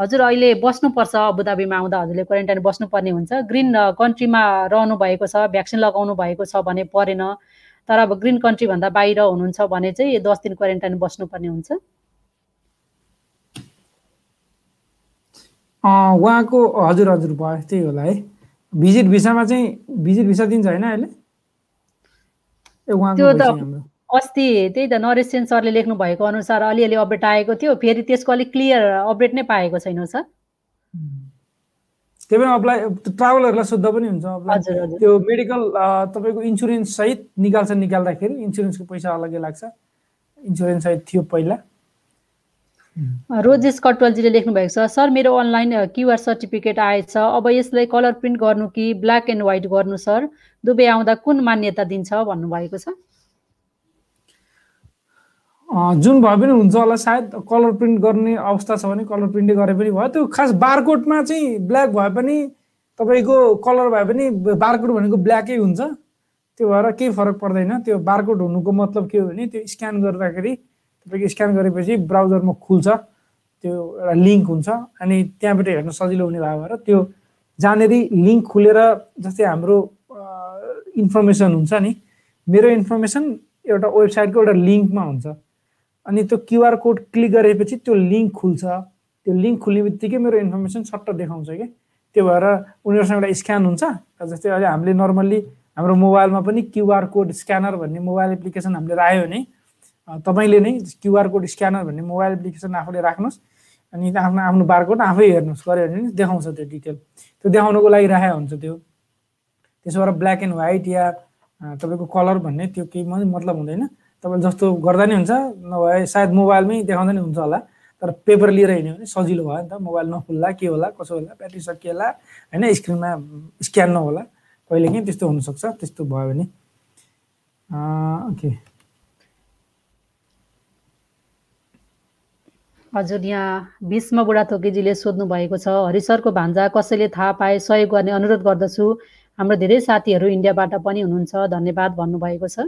हजुर अहिले बस्नुपर्छ अबुधाबीमा आउँदा हजुरले क्वारेन्टाइन बस्नुपर्ने हुन्छ। ग्रिन कन्ट्रीमा रहनु भएको छ भ्याक्सिन लगाउनु भएको छ भने परेन। तर अब ग्रिन कन्ट्रीभन्दा बाहिर हुनुहुन्छ भने चाहिँ दस दिन क्वारेन्टाइन बस्नुपर्ने हुन्छ। उहाँको हजुर हजुर भयो त्यही होला है। भिजिट भिसामा चाहिँ भिजिट भिसा दिन्छ होइन अहिले? त्यो त अस्ति त्यही त नरेश सरले लेख्नु भएको अनुसार अलिअलि अपडेट आएको थियो फेरि त्यसको अलिक क्लियर अपडेट नै पाएको छैन सर। त्यही पनि अप्लाई ट्राभलरलाई सोद्धा पनि हुन्छ त्यो मेडिकल तपाईँको इन्सुरेन्स सहित निकाल्छ निकाल्दाखेरि इन्सुरेन्सको पैसा अलग्गै लाग्छ। इन्सुरेन्स सहित थियो पहिला। रोजेस कटवालजीले लेख्नु भएको छ सर मेरो अनलाइन क्युआर सर्टिफिकेट आएछ। अब यसलाई कलर प्रिन्ट गर्नु कि ब्ल्याक एन्ड व्हाइट गर्नु सर? दुबई आउँदा कुन मान्यता दिन्छ? भन्नुभएको छ। जुन भए पनि हुन्छ होला सायद कलर प्रिन्ट गर्ने अवस्था छ भने कलर प्रिन्टै गरे पनि भयो। त्यो खास बारकोडमा चाहिँ ब्ल्याक भए पनि तपाईँको कलर भए पनि बारकोड भनेको ब्ल्याकै हुन्छ। त्यो भएर केही फरक पर्दैन। त्यो बारकोड हुनुको मतलब के हो भने त्यो स्क्यान गर्दाखेरि तपाईँको स्क्यान गरेपछि ब्राउजरमा खुल्छ। त्यो एउटा लिङ्क हुन्छ। अनि त्यहाँबाट हेर्न सजिलो हुने भयो भएर त्यो जहाँनिर लिङ्क खुलेर जस्तै हाम्रो इन्फर्मेसन हुन्छ नि मेरो इन्फर्मेसन एउटा वेबसाइटको एउटा लिङ्कमा हुन्छ। अनि त्यो क्युआर कोड क्लिक गरेपछि त्यो लिङ्क खुल्छ। त्यो लिङ्क खुल्ने बित्तिकै मेरो इन्फर्मेसन सट्ट देखाउँछ कि? त्यो भएर उनीहरूसँग एउटा स्क्यान हुन्छ। जस्तै अहिले हामीले नर्मल्ली हाम्रो मोबाइलमा पनि क्युआर कोड स्क्यानर भन्ने मोबाइल एप्लिकेसन हामीले राख्यो भने तपाईँले नै क्युआर कोड स्क्यानर भन्ने मोबाइल एप्लिकेसन आफूले राख्नुहोस्। अनि आफ्नो आफ्नो बारकोड आफै हेर्नुहोस् गऱ्यो भने देखाउँछ त्यो डिटेल। त्यो देखाउनुको लागि राखेको हुन्छ त्यो। त्यसो भएर ब्ल्याक एन्ड व्हाइट या तपाईँको कलर भन्ने त्यो केही मतलब हुँदैन। तपाईँले जस्तो गर्दा नि हुन्छ नभए सायद मोबाइलमै देखाउँदा नि हुन्छ होला। तर पेपर लिएर हिँड्यो भने सजिलो भयो नि त। मोबाइल नखुल्ला के होला कसो होला ब्याट्री सकिएला होइन स्क्रिनमा स्क्यान नहोला। कहिले काहीँ त्यस्तो हुनसक्छ त्यस्तो भयो भने। ओके। हजुर यहाँ भीष्म बुढाथोकीजीले सोध्नु भएको छ हरि सरको भान्जा कसैले थाहा पाए सहयोग गर्ने अनुरोध गर्दछु। हाम्रो धेरै साथीहरू इन्डियाबाट पनि हुनुहुन्छ धन्यवाद भन्नुभएको छ।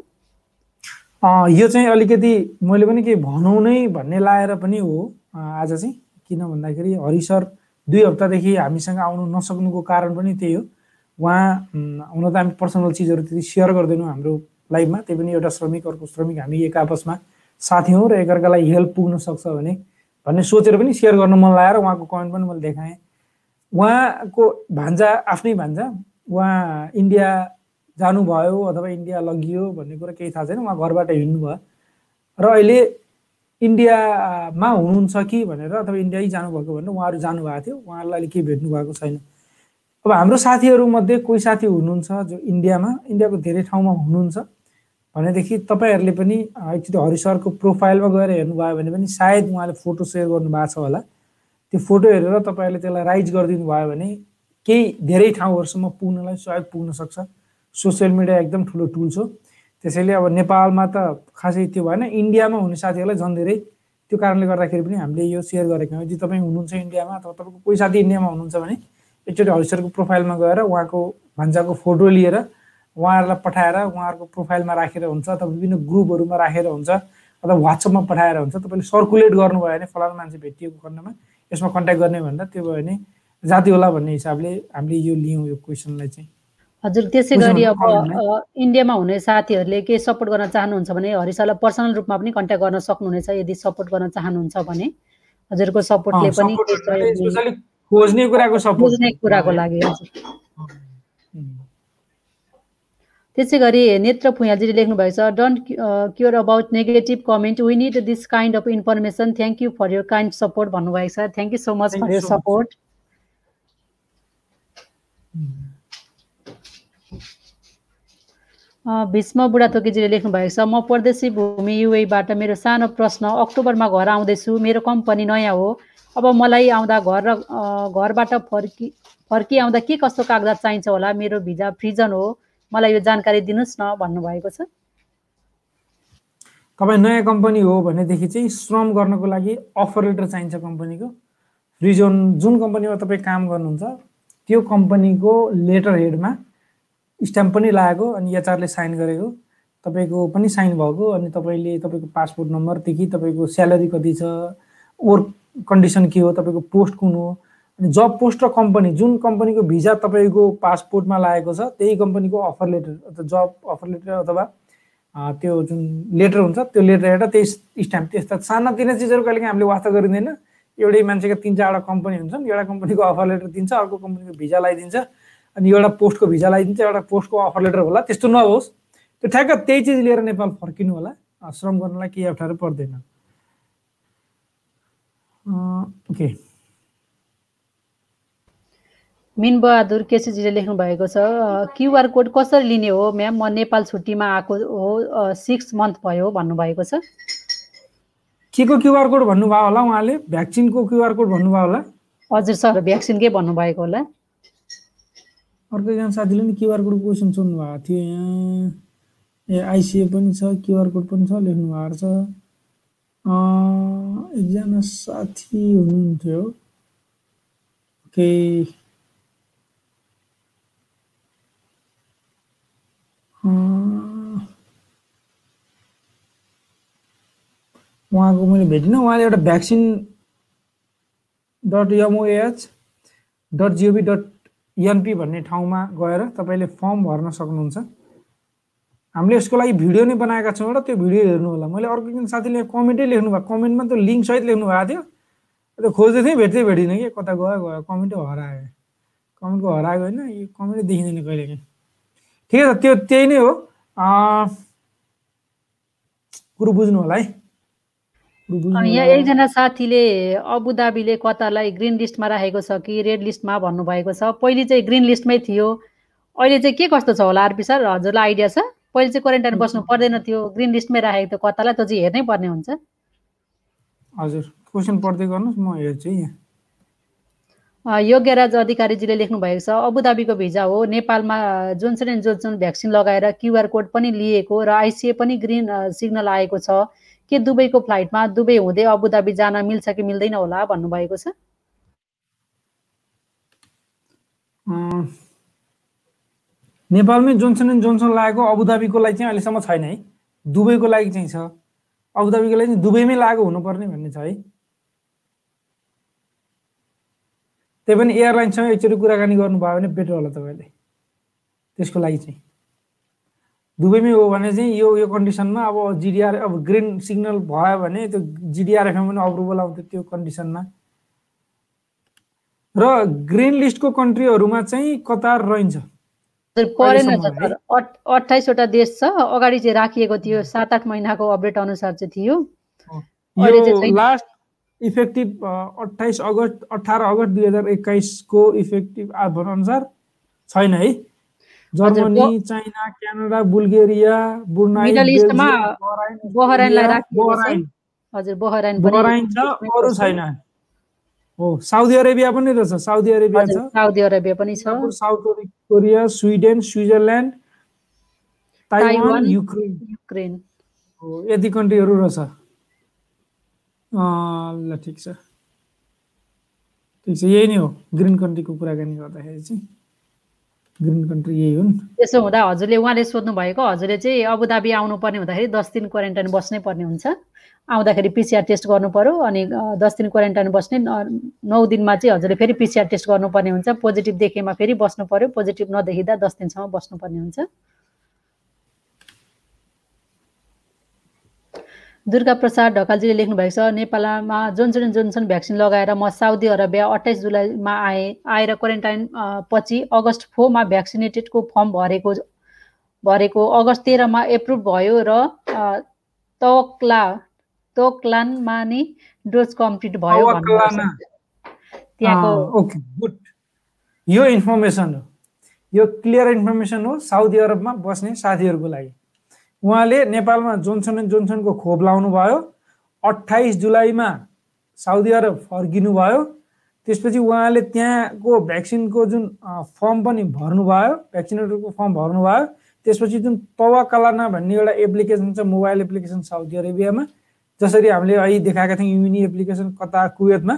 यो चाहिँ अलिकति मैले पनि के भनौँ नै भन्ने लाएर पनि हो। आज चाहिँ किन भन्दाखेरि हरि सर दुई हप्तादेखि हामीसँग आउनु नसक्नुको कारण पनि त्यही हो। उहाँ हुन त हामी पर्सनल चिजहरू त्यति सेयर गर्दैनौँ हाम्रो लाइफमा त्यही पनि एउटा श्रमिक अर्को श्रमिक हामी एक आपसमा साथी हौँ र एकअर्कालाई हेल्प पुग्न सक्छ भने भन्ने सोचेर पनि सेयर गर्न मन लागेर उहाँको कमेन्ट पनि मैले देखाएँ। उहाँको भान्जा आफ्नै भान्जा उहाँ इन्डिया जानुभयो अथवा इन्डिया लगियो भन्ने कुरा केही थाहा छैन उहाँ घरबाट हिँड्नुभयो। र अहिले इन्डियामा हुनुहुन्छ कि भनेर अथवा इन्डियै जानुभएको भनेर उहाँहरू जानुभएको थियो उहाँहरूलाई अहिले केही भेट्नु भएको छैन। अब हाम्रो साथीहरूमध्ये कोही साथी हुनुहुन्छ जो इन्डियामा इन्डियाको धेरै ठाउँमा हुनुहुन्छ। भनेदेखि तपाईँहरूले पनि एकचोटि हरि सरको प्रोफाइलमा गएर हेर्नुभयो भने पनि सायद उहाँले फोटो सेयर गर्नुभएको छ होला। त्यो फोटो हेरेर तपाईँहरूले त्यसलाई राइज गरिदिनु भयो भने केही धेरै ठाउँहरूसम्म पुग्नलाई सहयोग पुग्न सक्छ। सोसियल मिडिया एकदम ठुलो टुल हो त्यसैले अब नेपालमा त खासै त्यो भएन इन्डियामा हुने साथीहरूलाई झन् धेरै। त्यो कारणले गर्दाखेरि पनि हामीले यो सेयर गरेका हौँ यदि तपाईँ हुनुहुन्छ इन्डियामा अथवा तपाईँको कोही साथी इन्डियामा हुनुहुन्छ भने एकचोटि हरिसरको प्रोफाइलमा गएर उहाँको भान्जाको फोटो लिएर उहाँहरूलाई पठाएर उहाँहरूको प्रोफाइलमा राखेर हुन्छ अथवा विभिन्न ग्रुपहरूमा राखेर हुन्छ अथवा वाट्सएपमा पठाएर हुन्छ। तपाईँले सर्कुलेट गर्नुभयो भने फलानु मान्छे भेटिएको खण्डमा यसमा कन्ट्याक्ट गर्ने भन्दा त्यो भयो भने जाति होला भन्ने हिसाबले हामीले यो लियौँ यो क्वेसनलाई चाहिँ। हजुर त्यसै गरी अब इन्डियामा हुने साथीहरूले केही सपोर्ट गर्न चाहनुहुन्छ भने हरि सरलाई पर्सनल रूपमा पनि कन्ट्याक्ट गर्न सक्नुहुनेछ यदि सपोर्ट गर्न चाहनुहुन्छ भने। हजुरको सपोर्टले पनि खोज्ने कुराको सपोर्ट। बुझ्ने कुराको लागि हजुर. त्यसै गरी नेत्र फुयालजीले लेख्नु भएको छ don't care about negative comment we need this kind of information thank you for your kind support भन्नुभएको छ। Thank you so much for your. Support Bhishma बुढाथोकीजीले लेख्नु भएको छ म परदेशी भूमि युएबाट मेरो सानो प्रश्न अक्टोबरमा घर आउँदैछु मेरो कम्पनी नयाँ हो। अब मलाई आउँदा घर र घरबाट फर्की फर्की आउँदा के कस्तो कागजात चाहिन्छ होला? मेरो भिजा फ्रिजन हो मलाई यो जानकारी दिनुहोस् न भन्नुभएको छ। तपाईँ नयाँ कम्पनी हो भनेदेखि चाहिँ श्रम गर्नको लागि अफर लेटर चाहिन्छ कम्पनीको। रिजन जुन कम्पनीमा तपाईँ काम गर्नुहुन्छ त्यो कम्पनीको लेटर हेडमा स्ट्याम्प पनि लागेको अनि एचआरले साइन गरेको। तपाईँको पनि साइन भएको अनि तपाईँले तपाईँको पासपोर्ट नम्बरदेखि तपाईँको स्यालेरी कति छ वर्क कन्डिसन के हो तपाईँको पोस्ट कुन हो अनि जब पोस्ट र कम्पनी जुन कम्पनीको भिजा तपाईँको पासपोर्टमा लागेको छ त्यही कम्पनीको अफर लेटर अथवा जब अफर लेटर अथवा त्यो जुन लेटर हुन्छ त्यो लेटर हेरेर त्यही स्ट्याम्प त्यस्ता सानातिना चिजहरू कहिलेकाहीँ हामीले वास्ता गरिँदैन। एउटै मान्छेको तिन चारवटा कम्पनी हुन्छन् एउटा कम्पनीको अफर लेटर दिन्छ अर्को कम्पनीको भिजा लगाइदिन्छ। अनि एउटा पोस्टको भिजा लगाइदिन्छ एउटा पोस्टको अफर लेटर होला त्यस्तो नहोस्। त्यो ठ्याक्क त्यही चिज लिएर नेपाल फर्किनु होला। श्रम गर्नलाई केही अप्ठ्यारो पर्दैन। ओके। मिनबहादुर केसीजीले लेख्नु भएको छ क्युआर कोड कसरी लिने हो म्याम? म नेपाल छुट्टीमा आएको हो सिक्स मन्थ भयो भन्नुभएको छ। के को क्युआर कोड भन्नुभयो होला उहाँले? भ्याक्सिनको क्युआर कोड भन्नुभयो होला। हजुर सर भ्याक्सिनकै भन्नुभएको होला? अर्को एकजना साथीले नि क्युआर कोड क्वेसन सोध्नु भएको थियो यहाँ। ए आइसिए पनि छ क्युआर कोड पनि छ लेख्नु भएको छ। अँ, एकजना साथी हुनुहुन्थ्यो। ओके। उहाँको मैले भेटिनँ। उहाँले एउटा vaccine dot MOH dot gov dot NP भन्ने ठाउँमा गएर तपाईँले फर्म भर्न सक्नुहुन्छ। हामीले यसको लागि भिडियो नै बनाएका छौँ एउटा त्यो भिडियो हेर्नु होला। मैले अर्को एकजना साथीले कमेन्टै लेख्नु भएको कमेन्टमा त्यो लिङ्क सहित लेख्नु भएको थियो। त्यो खोज्दै थिएँ भेट्दै भेटिनँ कि। कता गयो गयो। कमेन्टै हरायो। कमेन्टको हराएको होइन यो कमेन्टै देखिँदैन कहिले काहीँ। ठिकै छ त्यो त्यही नै हो। कुरो बुझ्नु होला है। यहाँ। एकजना साथीले अबुधाबीले कतारलाई ग्रिन लिस्टमा राखेको छ कि रेड लिस्टमा भन्नुभएको छ। पहिले चाहिँ ग्रिन लिस्टमै थियो। अहिले चाहिँ के कस्तो छ होला आरपी सर? हजुरलाई आइडिया छ? पहिले चाहिँ क्वारेन्टाइन बस्नु पर्दैन थियो। ग्रिन लिस्टमै राखेको थियो कतालाई त्यो चाहिँ हेर्नै पर्ने हुन्छ। हजुर क्वेसन पढ्दै गर्नुहोस् म हेर्छु यहाँ। अ, योग्यराज अधिकारीजीले लेख्नु भएको छ अबुधाबीको भिजा हो। नेपालमा जोन्सन एन्ड जोन्सन भ्याक्सिन लगाएर क्युआर कोड पनि लिएको र आइसिए पनि ग्रिन सिग्नल आएको छ। के दुबईको फ्लाइटमा दुबई हुँदै अबुधाबी जान मिल्छ कि मिल्दैन होला भन्नुभएको छ? नेपालमै जोन्सन एन्ड जोन्सन लागेको अबुधाबीको लागि चाहिँ अहिलेसम्म छैन है। दुबईको लागि चाहिँ छ। अबुधाबीको लागि दुबईमै लागु हुनुपर्ने भन्ने छ है। त्यही पनि एयरलाइनसँग एकचोटि कुराकानी गर्नुभयो भने बेटर होला तपाईँले। त्यसको लागि चाहिँ। दुबईमै हो भने चाहिँ यो यो कन्डिसनमा अब जिडिआर अब ग्रिन सिग्नल भयो भने त्यो जिडिआरएफमा पनि अप्रुभल आउँथ्यो त्यो कन्डिसनमा र ग्रिन लिस्टको कन्ट्रीहरूमा चाहिँ कतार रहन्छ? हजुर परेन अहिलेसम्म त सर। अठ- अट्ठाइसवटा देश छ। अगाडि चाहिँ राखिएको थियो सात आठ महिनाको अपडेट अनुसार चाहिँ थियो। लास्ट इफेक्टिभ अठाइस अगस्त अठार अगस्त दुई हजार एक्काइसको इफेक्टिभ अनुसार छैन है? Germany China Canada Bulgaria Brunei बहराइनलाई राखिएको छ। हजुर बहराइन बहराइन छ अरू छैन। हो साउदी अरेबिया पनि रहेछ साउदी अरेबिया छ। साउदी अरेबिया पनि छ। South Korea Sweden Switzerland Taiwan Ukraine. Ukraine. हो यति कन्ट्रीहरू रहेछ ल ठिक छ। ठिक छ यही नै हो ग्रिन कन्ट्रीको कुराकानी गर्दाखेरि चाहिँ। ग्रिन कन्ट्री यही त्यसो हुँदा हजुरले उहाँले सोध्नु भएको हजुरले चाहिँ अबुधाबी आउनु पर्ने हुँदाखेरि दस दिन क्वारेन्टाइन बस्नै पर्ने हुन्छ। आउँदाखेरि पिसिआर टेस्ट गर्नु पर्यो अनि दस दिन क्वारेन्टाइन बस्ने नौ दिनमा चाहिँ हजुरले फेरि पिसिआर टेस्ट गर्नुपर्ने हुन्छ। पोजिटिभ देखेमा फेरि बस्नु पर्यो। पोजिटिभ नदेखिँदा दस दिनसम्म बस्नुपर्ने हुन्छ। दुर्गा प्रसाद ढकालजीले लेख्नु भएको छ नेपालमा जोन्सन एन्ड जोन्सन भ्याक्सिन लगाएर म साउदी अरबिया अट्ठाइस जुलाईमा आएँ। आएर क्वारेन्टाइन पछि अगस्त फोरमा भ्याक्सिनेटेडको फर्म भरेको भरेको। अगस्त तेह्रमा एप्रुभ भयो र तोक्ला तोक्लानमा नि डोज कम्प्लिट भयो। त्यहाँको यो इन्फर्मेसन हो। यो क्लियर इन्फर्मेसन हो साउदी अरबमा बस्ने साथीहरूको लागि। उहाँले नेपालमा जोन्सन एन्ड जोन्सनको खोप लाउनु भयो अठाइस जुलाईमा साउदी अरब फर्किनु भयो त्यसपछि उहाँले त्यहाँको भ्याक्सिनको जुन फर्म पनि भर्नुभयो भ्याक्सिनेटरको फर्म भर्नुभयो। त्यसपछि जुन तवाकलाना भन्ने एउटा एप्लिकेसन छ मोबाइल एप्लिकेसन साउदी अरेबियामा जसरी हामीले अहिले देखाएका थियौँ युमिनी एप्लिकेसन कता कुवेतमा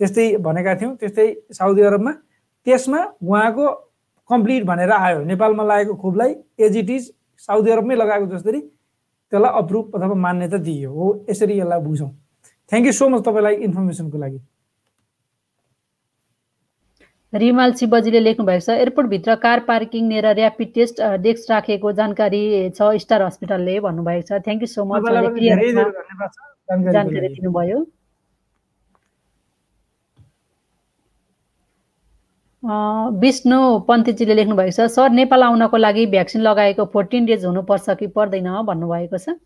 त्यस्तै भनेका थियौँ त्यस्तै साउदी अरबमा। त्यसमा उहाँको कम्प्लिट भनेर आयो। नेपालमा लागेको खोपलाई एज इट इज साउदी अरबमै लगाएको जसरी त्यसलाई अप्रुभ अथवा मान्यता दिइयो हो यसरी यसलाई बुझौँ। थ्याङ्क यू सो मच तपाईँलाई इन्फर्मेसनको लागि। रिमाल शिवजीले लेख्नु भएको छ एयरपोर्टभित्र कार पार्किङ लिएर ऱ्यापिड टेस्ट डेस्क राखेको जानकारी छ स्टार हस्पिटलले भन्नुभएको छ। थ्याङ्क यू सो मच जानकारी दिनुभयो। विष्णु पन्थीजीले लेख्नु भएको छ सर नेपाल आउनको लागि भ्याक्सिन लगाएको फोर्टिन डेज हुनुपर्छ कि पर्दैन भन्नुभएको छ?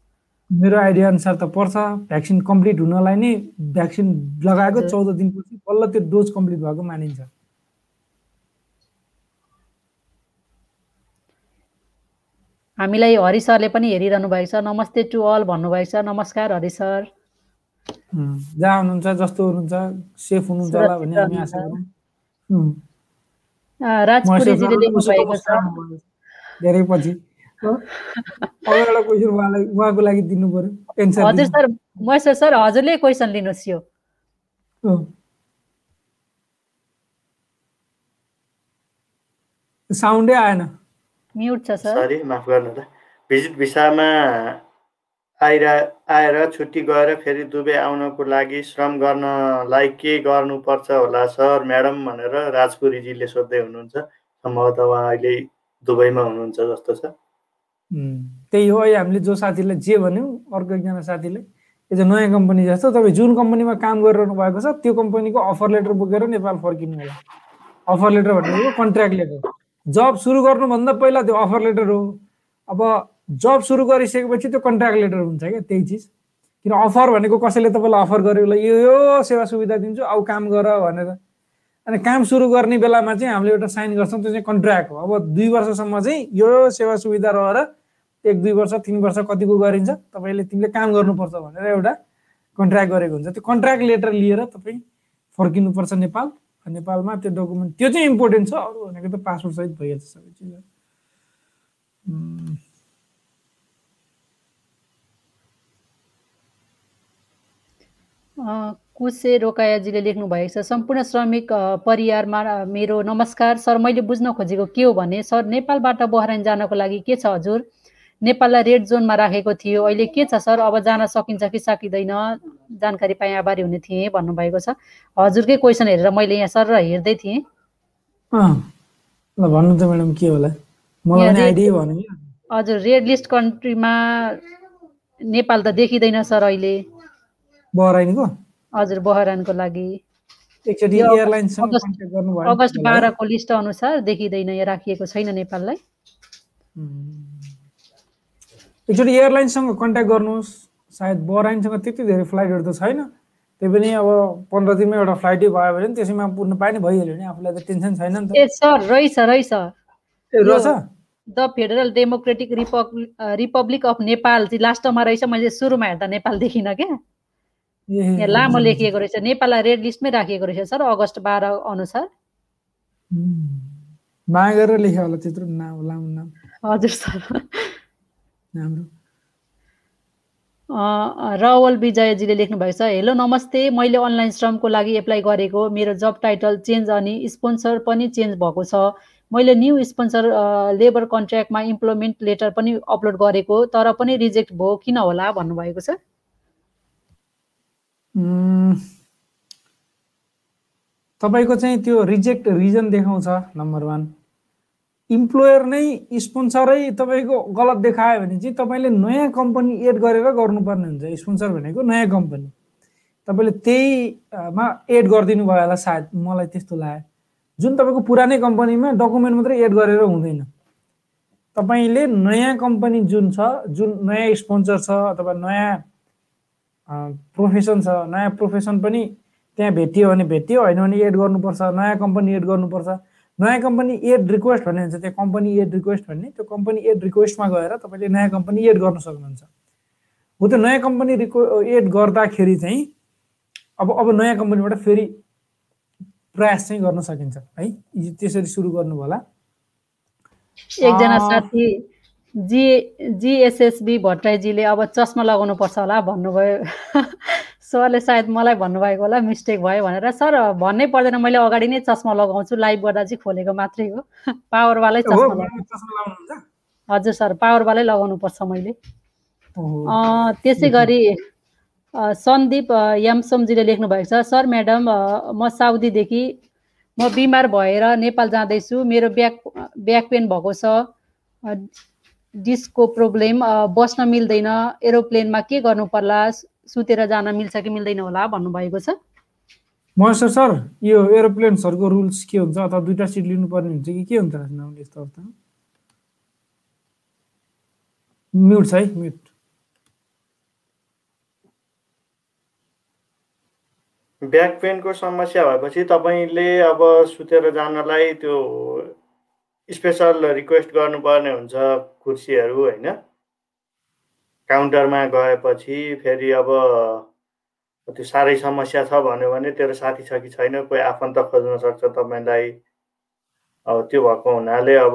मेरो आइडिया अनुसार त पर्छ। भ्याक्सिन कम्प्लिट हुनलाई नै भ्याक्सिन लगाएको। चौध दिनपछि बल्ल त्यो डोज कम्प्लिट भएको मानिन्छ। हामीलाई हरि सरले पनि हेरिरहनु भएको छ। नमस्ते टु अल भन्नुभएको छ। नमस्कार हरि सर। जहाँ हुनुहुन्छ जस्तो हुनुहुन्छ सेफ हुनुहुन्छ होला भन्ने हामी आशा गरौँ। लेख्नु भएको छ। धेरै पछि। क्वेसन उहाँलाई उहाँको लागि दिनु पर्यो। एन्सर हजुर सर महेश्वर सर हजुरले क्वेसन लिनुहोस् यो। साउन्डै आएन। म्युट छ सर। सरी माफ गर्नु होला भिजिट भिसामा आइरा आएर छुट्टी गएर फेरि दुबई आउनको लागि श्रम गर्नलाई के गर्नुपर्छ होला सर म्याडम भनेर राजपुरीजीले सोध्दै हुनुहुन्छ। सम्भवतः उहाँ अहिले दुबईमा हुनुहुन्छ जस्तो छ। त्यही हो अहिले हामीले जो साथीलाई जे भन्यौँ अर्को एकजना साथीले। यो चाहिँ नयाँ कम्पनी जस्तो तपाईँ जुन कम्पनीमा काम गरिरहनु भएको छ त्यो कम्पनीको अफर लेटर बोकेर नेपाल फर्किनु होला। अफर लेटर भनेको कन्ट्र्याक्ट लेटर जब सुरु गर्नुभन्दा पहिला त्यो अफर लेटर हो। अब जब सुरु गरिसकेपछि त्यो कन्ट्र्याक्ट लेटर हुन्छ क्या त्यही चिज। किन अफर भनेको कसैले तपाईँलाई अफर गरेको ल यो यो सेवा सुविधा दिन्छु औ काम गर भनेर। अनि काम सुरु गर्ने बेलामा चाहिँ हामीले एउटा साइन गर्छौँ त्यो चाहिँ कन्ट्र्याक्ट हो। अब दुई वर्षसम्म चाहिँ यो सेवा सुविधा रहेर एक दुई वर्ष तिन वर्ष कतिको गरिन्छ तपाईँले तिमीले काम गर्नुपर्छ भनेर एउटा कन्ट्र्याक्ट गरेको हुन्छ। त्यो कन्ट्र्याक्ट लेटर लिएर तपाईँ फर्किनुपर्छ नेपाल। नेपालमा त्यो डकुमेन्ट त्यो चाहिँ इम्पोर्टेन्ट छ अरू भनेको त पासपोर्ट सहित भइहाल्छ सबै चिज कुसे रोकायाजीले लेख्नु भएको छ सम्पूर्ण श्रमिक परिवारमा मेरो नमस्कार। सर मैले बुझ्न खोजेको के हो भने सर नेपालबाट बहराइन जानको लागि के छ हजुर? नेपाललाई रेड जोनमा राखेको थियो। अहिले के छ सर? अब जान सकिन्छ कि सकिँदैन? जानकारी पाएँ आभारी हुने थिएँ भन्नुभएको छ। हजुरकै क्वेसन हेरेर मैले यहाँ सर हेर्दै थिएँ। भन्नु त म्याडम के होला? हजुर रेड लिस्ट कन्ट्रीमा नेपाल त देखिँदैन सर अहिले। बहराइनको? हजुर बहराइनको लागि। एकचोटि एयरलाइन्ससँग कन्ट्याक्ट गर्नुभयो अगस्त बाह्रको लिस्ट अनुसार देखिँदैन यहाँ राखिएको छैन नेपाललाई। एकचोटि एयरलाइन्ससँग कन्ट्याक्ट गर्नुहोस्। सायद बहराइनसँग त्यति धेरै फ्लाइटहरू त छैन। त्यही पनि अब पन्ध्र दिनमा एउटा फ्लाइटै भयो भने त्यसैमा पुग्नु पाए नि भइहाल्यो नि। आफूलाई त टेन्सन छैन नि त। ए सर रहेछ रहेछ। रहेछ? The federal democratic republic republic of Nepal चाहिँ लास्टमा रहेछ। मैले सुरुमा हेर्दा नेपाल देखिनँ क्या। लामो लेखिएको रहेछ। नेपाललाई रेड लिस्टमै राखिएको रहेछ सर अगस्त बाह्र अनुसार। माया गरेर लेख्यो होला त्यत्रो नाम लामो नाम हजुर सर। राम्रो। रावल विजयजीले लेख्नु भएको छ हेलो नमस्ते। मैले अनलाइन श्रमको लागि एप्लाई गरेको। मेरो जब टाइटल चेन्ज अनि स्पोन्सर पनि चेन्ज भएको छ। मैले न्यू स्पोन्सर लेबर कन्ट्र्याक्टमा इम्प्लोइमेन्ट लेटर पनि अपलोड गरेको तर पनि रिजेक्ट भयो। किन होला भन्नुभएको छ तपाईँको चाहिँ त्यो रिजेक्ट रिजन देखाउँछ नम्बर वान इम्प्लोयर नै स्पोन्सरै तपाईँको गलत देखायो भने चाहिँ तपाईँले नयाँ कम्पनी एड गरेर गर्नुपर्ने हुन्छ। स्पोन्सर भनेको नयाँ कम्पनी तपाईँले त्यहीमा एड गरिदिनु भयो होला सायद मलाई त्यस्तो लाग्यो। जुन तपाईँको पुरानै कम्पनीमा डकुमेन्ट मात्रै एड गरेर हुँदैन। तपाईँले नयाँ कम्पनी जुन छ जुन नयाँ स्पोन्सर छ अथवा नयाँ प्रोफेसन छ नयाँ प्रोफेसन पनि त्यहाँ भेटियो भने भेटियो होइन भने एड गर्नुपर्छ नयाँ कम्पनी एड गर्नुपर्छ। नयाँ कम्पनी एड रिक्वेस्ट भन्ने हुन्छ त्यो कम्पनी एड रिक्वेस्ट भन्ने त्यो कम्पनी एड रिक्वेस्टमा गएर तपाईँले नयाँ कम्पनी एड गर्न सक्नुहुन्छ। हो त्यो नयाँ कम्पनी रिक्वे एड गर्दाखेरि चाहिँ अब अब नयाँ कम्पनीबाट फेरि प्रयास चाहिँ गर्न सकिन्छ है? त्यसरी सुरु गर्नु होला एकजना साथी जी जिएसएसबी भट्टराईजीले अब चस्मा लगाउनु पर्छ होला भन्नुभयो। सरले सायद मलाई भन्नुभएको होला मिस्टेक भयो भनेर। सर भन्नै पर्दैन मैले अगाडि नै चस्मा लगाउँछु लाइभ गर्दा चाहिँ खोलेको मात्रै हो। पावरवालै चस्मा हजुर सर पावरवालै लगाउनु पर्छ मैले त्यसै गरी सन्दीप यामसमजीले लेख्नु भएको छ सर म्याडम म साउदीदेखि म बिमार भएर नेपाल जाँदैछु। मेरो ब्याक ब्याक पेन भएको छ। डिस्कको प्रोब्लम बस्न मिल्दैन एरोप्लेनमा के गर्नु पर्ला सुतेर जान मिल्छ कि मिल्दैन होला भन्नुभएको छ? महेश्वर सर यो एरोप्लेन्सहरूको रुल्स के हुन्छ? अथवा दुइटा सिट लिनुपर्ने हुन्छ कि के हुन्छ यस्तो अवस्थामा? म्युट छ है म्युट। ब्याक पेनको समस्या भएपछि तपाईँले अब सुतेर जानलाई त्यो स्पेसल रिक्वेस्ट गर्नुपर्ने हुन्छ कुर्सीहरू होइन? काउन्टरमा गएपछि फेरि अब त्यो साह्रै समस्या छ भन्यो भने तेरो साथी छ कि छैन कोही आफन्त खोज्न सक्छ तपाईँलाई। अब त्यो भएको हुनाले अब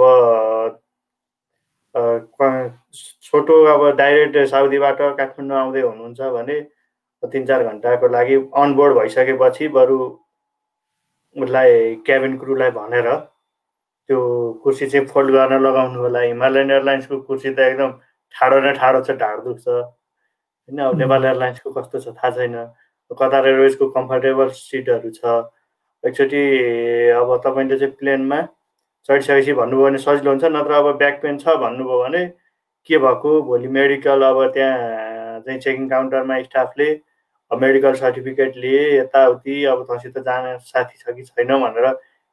छोटो अब डाइरेक्ट साउदीबाट काठमाडौँ आउँदै हुनुहुन्छ भने तिन चार घन्टाको लागि अनबोर्ड भइसकेपछि बरु उसलाई क्याबिन क्रुलाई भनेर त्यो कुर्सी चाहिँ फोल्ड गर्न लगाउनु होला। हिमालयन एयरलाइन्सको कुर्सी त एकदम ठाडो न ठाडो छ ढाड दुख्छ होइन अब नेपाल एयरलाइन्सको कस्तो छ थाहा छैन। कतार एयरवेजको कम्फर्टेबल सिटहरू छ। एकचोटि अब तपाईँले चाहिँ प्लेनमा चढिसकेपछि भन्नुभयो भने सजिलो हुन्छ नत्र अब ब्याक पेन छ भन्नुभयो भने के भएको? भोलि मेडिकल अब त्यहाँ चाहिँ चेकिङ काउन्टरमा स्टाफले मेडिकल सर्टिफिकेट लिए यताउति अब तँसित जाने साथी छ कि छैन भनेर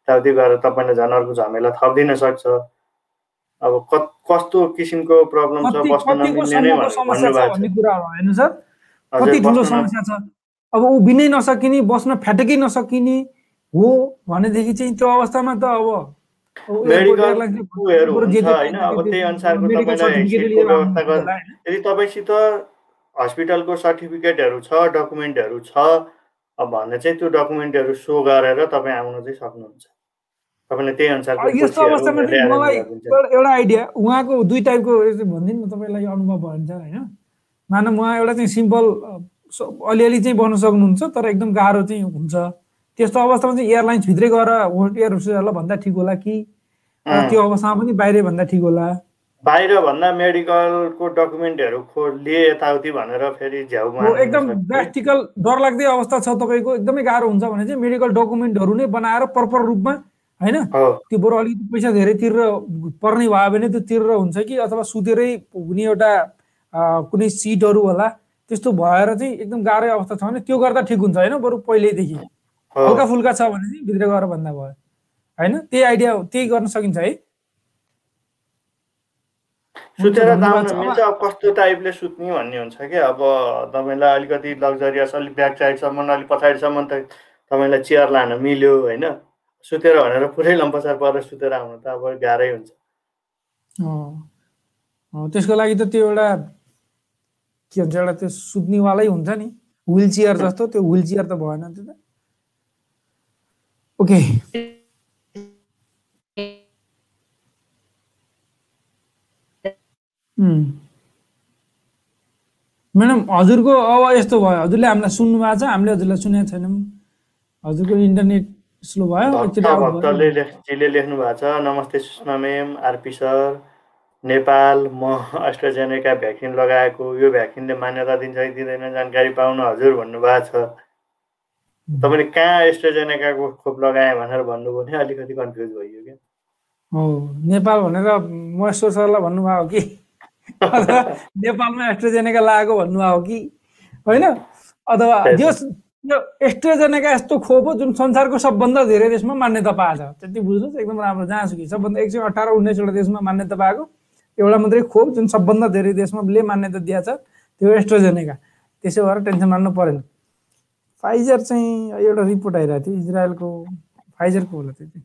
यताउति गएर तपाईँलाई झन् अर्को झमेला थपिदिन सक्छ। अब कस्तो किसिमको प्रब्लम छ बस्न अब उभिनै नसकिने बस्न फ्याटकै नसकिने हो भनेदेखि चाहिँ त्यो अवस्थामा त अब यदि तपाईँसित हस्पिटलको सर्टिफिकेटहरू छ डकुमेन्टहरू छ भने चाहिँ त्यो डकुमेन्टहरू सो गरेर तपाईँ आउन चाहिँ सक्नुहुन्छ तपाईँले त्यही अनुसारको अब यस्तो अवस्थामा चाहिँ मलाई। एउटा आइडिया उहाँको दुई टाइपको भनिदिनु न तपाईँलाई अनुभव भयो भने चाहिँ होइन। मानव उहाँ एउटा चाहिँ सिम्पल अलिअलि चाहिँ बस्न सक्नुहुन्छ तर एकदम गाह्रो चाहिँ हुन्छ। त्यस्तो अवस्थामा चाहिँ एयरलाइन्सभित्रै गएर एयर होस्टेसहरूलाई भन्दा ठिक होला कि। त्यो अवस्थामा पनि बाहिरै भन्दा ठिक होला। बाहिर भन्दा मेडिकलको डकुमेन्टहरू खो लिए यताउति भनेर फेरि झ्याउमा एकदम प्र्याक्टिकल डरलाग्दै अवस्था छ तपाईँको एकदमै गाह्रो हुन्छ भने चाहिँ मेडिकल डकुमेन्टहरू नै बनाएर प्रपर रूपमा होइन? त्यो बरु अलिकति पैसा धेरै तिरेर पर्ने भयो भने त्यो तिरेर हुन्छ कि? अथवा सुतेरै हुने एउटा कुनै सिटहरू होला त्यस्तो भएर चाहिँ एकदम गाह्रै अवस्था छ भने त्यो गर्दा ठिक हुन्छ होइन बरु पहिल्यैदेखि? हल्का फुल्का छ भने चाहिँ भित्र गएर भन्दा भयो होइन? त्यही आइडिया त्यही गर्न सकिन्छ है। सुतेर। मिल्छ अब कस्तो टाइपले सुत्ने भन्ने हुन्छ कि अब तपाईँलाई अलिकति लग्जरियस अलिक ब्याक साइडसम्म अलिक पछाडिसम्म त तपाईँलाई चेयर लान मिल्यो होइन? सुतेर भनेर पुरै लम्पसार परेर सुतेर आउनु त अब गाह्रै हुन्छ। त्यसको लागि त त्यो एउटा के भन्छ एउटा त्यो सुत्नेवालै हुन्छ नि। विल चेयर जस्तो त्यो विल चेयर त भएन त्यो त। ओके. म्याडम हजुरको अब यस्तो भयो। हजुरले हामीलाई सुन्नु भएको छ हामीले हजुरलाई सुनेको छैनौँ। हजुरको इन्टरनेट भयो। भक्तले लेखजीले लेख्नु भएको छ। नमस्ते Sushma ma'am RP sir Nepal म अस्ट्राजेनेका भ्याक्सिन लगाएको। यो भ्याक्सिनले मान्यता दिन्छ कि दिँदैन जानकारी पाउन हजुर भन्नुभएको छ। तपाईँले कहाँ एस्ट्राजेनेकाको खोप लगाएँ भनेर भन्नुभयो भने अलिकति कन्फ्युज भइयो क्या। हो नेपाल भनेर महेश्वर सरलाई भन्नुभएको हो कि? नेपालमा एस्ट्राजेनेका भन्नुभएको हो कि? होइन? अथवा यो एस्ट्राजेनेका यस्तो खोप हो जुन संसारको सबभन्दा धेरै देशमा मान्यता पाएको छ। त्यति बुझ्नुहोस् एकदम राम्रो जहाँसुकै सबभन्दा एक सय अठार उन्नाइसवटा देशमा मान्यता पाएको। एउटा मात्रै खोप जुन सबभन्दा धेरै देशमा ले मान्यता दिएको छ त्यो एस्ट्राजेनेका। त्यसो भएर टेन्सन मान्नु परेन। फाइजर चाहिँ एउटा रिपोर्ट आइरहेको थियो इजरायलको। फाइजरको होला त्यो चाहिँ।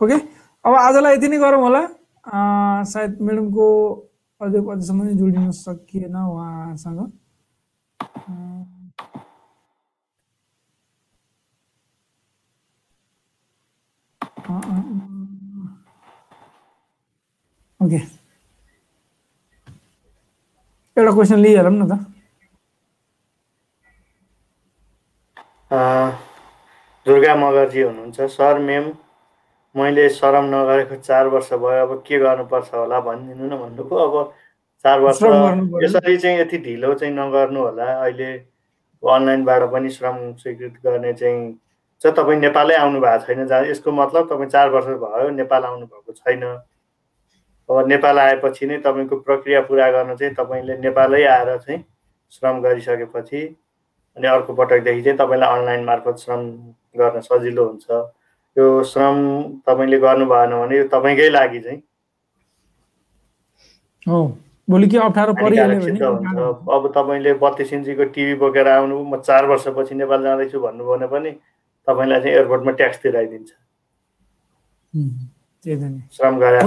ओके। अब आजलाई यति नै गरौँ होला। सायद म्याडमको अझै अझसम्म नै जोडिन सकिएन उहाँसँग। ओके एउटा क्वेसन लिइहालौँ न त दुर्गा मगरजी हुनुहुन्छ सर मेम मैले सरम नगरेको चार वर्ष भयो अब के गर्नुपर्छ होला भनिदिनु न भन्नुभयो। अब चार वर्ष श्रम। यसरी चाहिँ यति ढिलो चाहिँ नगर्नु होला। अहिले अनलाइनबाट पनि श्रम स्वीकृत गर्ने चाहिँ चाहिँ तपाईँ नेपालै आउनु भएको छैन जहाँ यसको मतलब तपाईँ चार वर्ष भयो नेपाल आउनु भएको छैन। अब नेपाल आएपछि नै तपाईँको प्रक्रिया पुरा गर्न चाहिँ तपाईँले नेपालै आएर चाहिँ श्रम गरिसकेपछि अनि अर्को पटकदेखि चाहिँ तपाईँलाई अनलाइन मार्फत श्रम गर्न सजिलो हुन्छ। यो श्रम तपाईँले गर्नु भएन भने यो तपाईँकै लागि चाहिँ। हो। भोलि के अप्ठ्यारो परिहाल्यो अब तपाईँले बत्तिस इन्चीको टिभी बोकेर आउनु म चार वर्षपछि नेपाल जाँदैछु भन्नुभयो भने पनि तपाईँलाई चाहिँ एयरपोर्टमा ट्याक्स तिराइदिन्छ श्रम गरे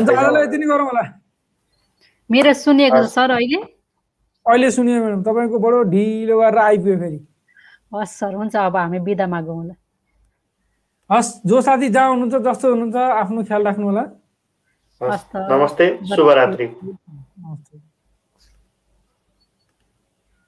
मेरो सुनिएको छ सर अहिले? अहिले सुनियो म्याडम। तपाईँको बडो ढिलो गरेर आइपुग्यो फेरि। हस् सर हुन्छ। अब हामी बिदा मागौँ होला। हस् जो साथी जहाँ हुनुहुन्छ जस्तो हुनुहुन्छ आफ्नो ख्याल राख्नु होला। नमस्ते। शुभरात्रि। नमस्ते।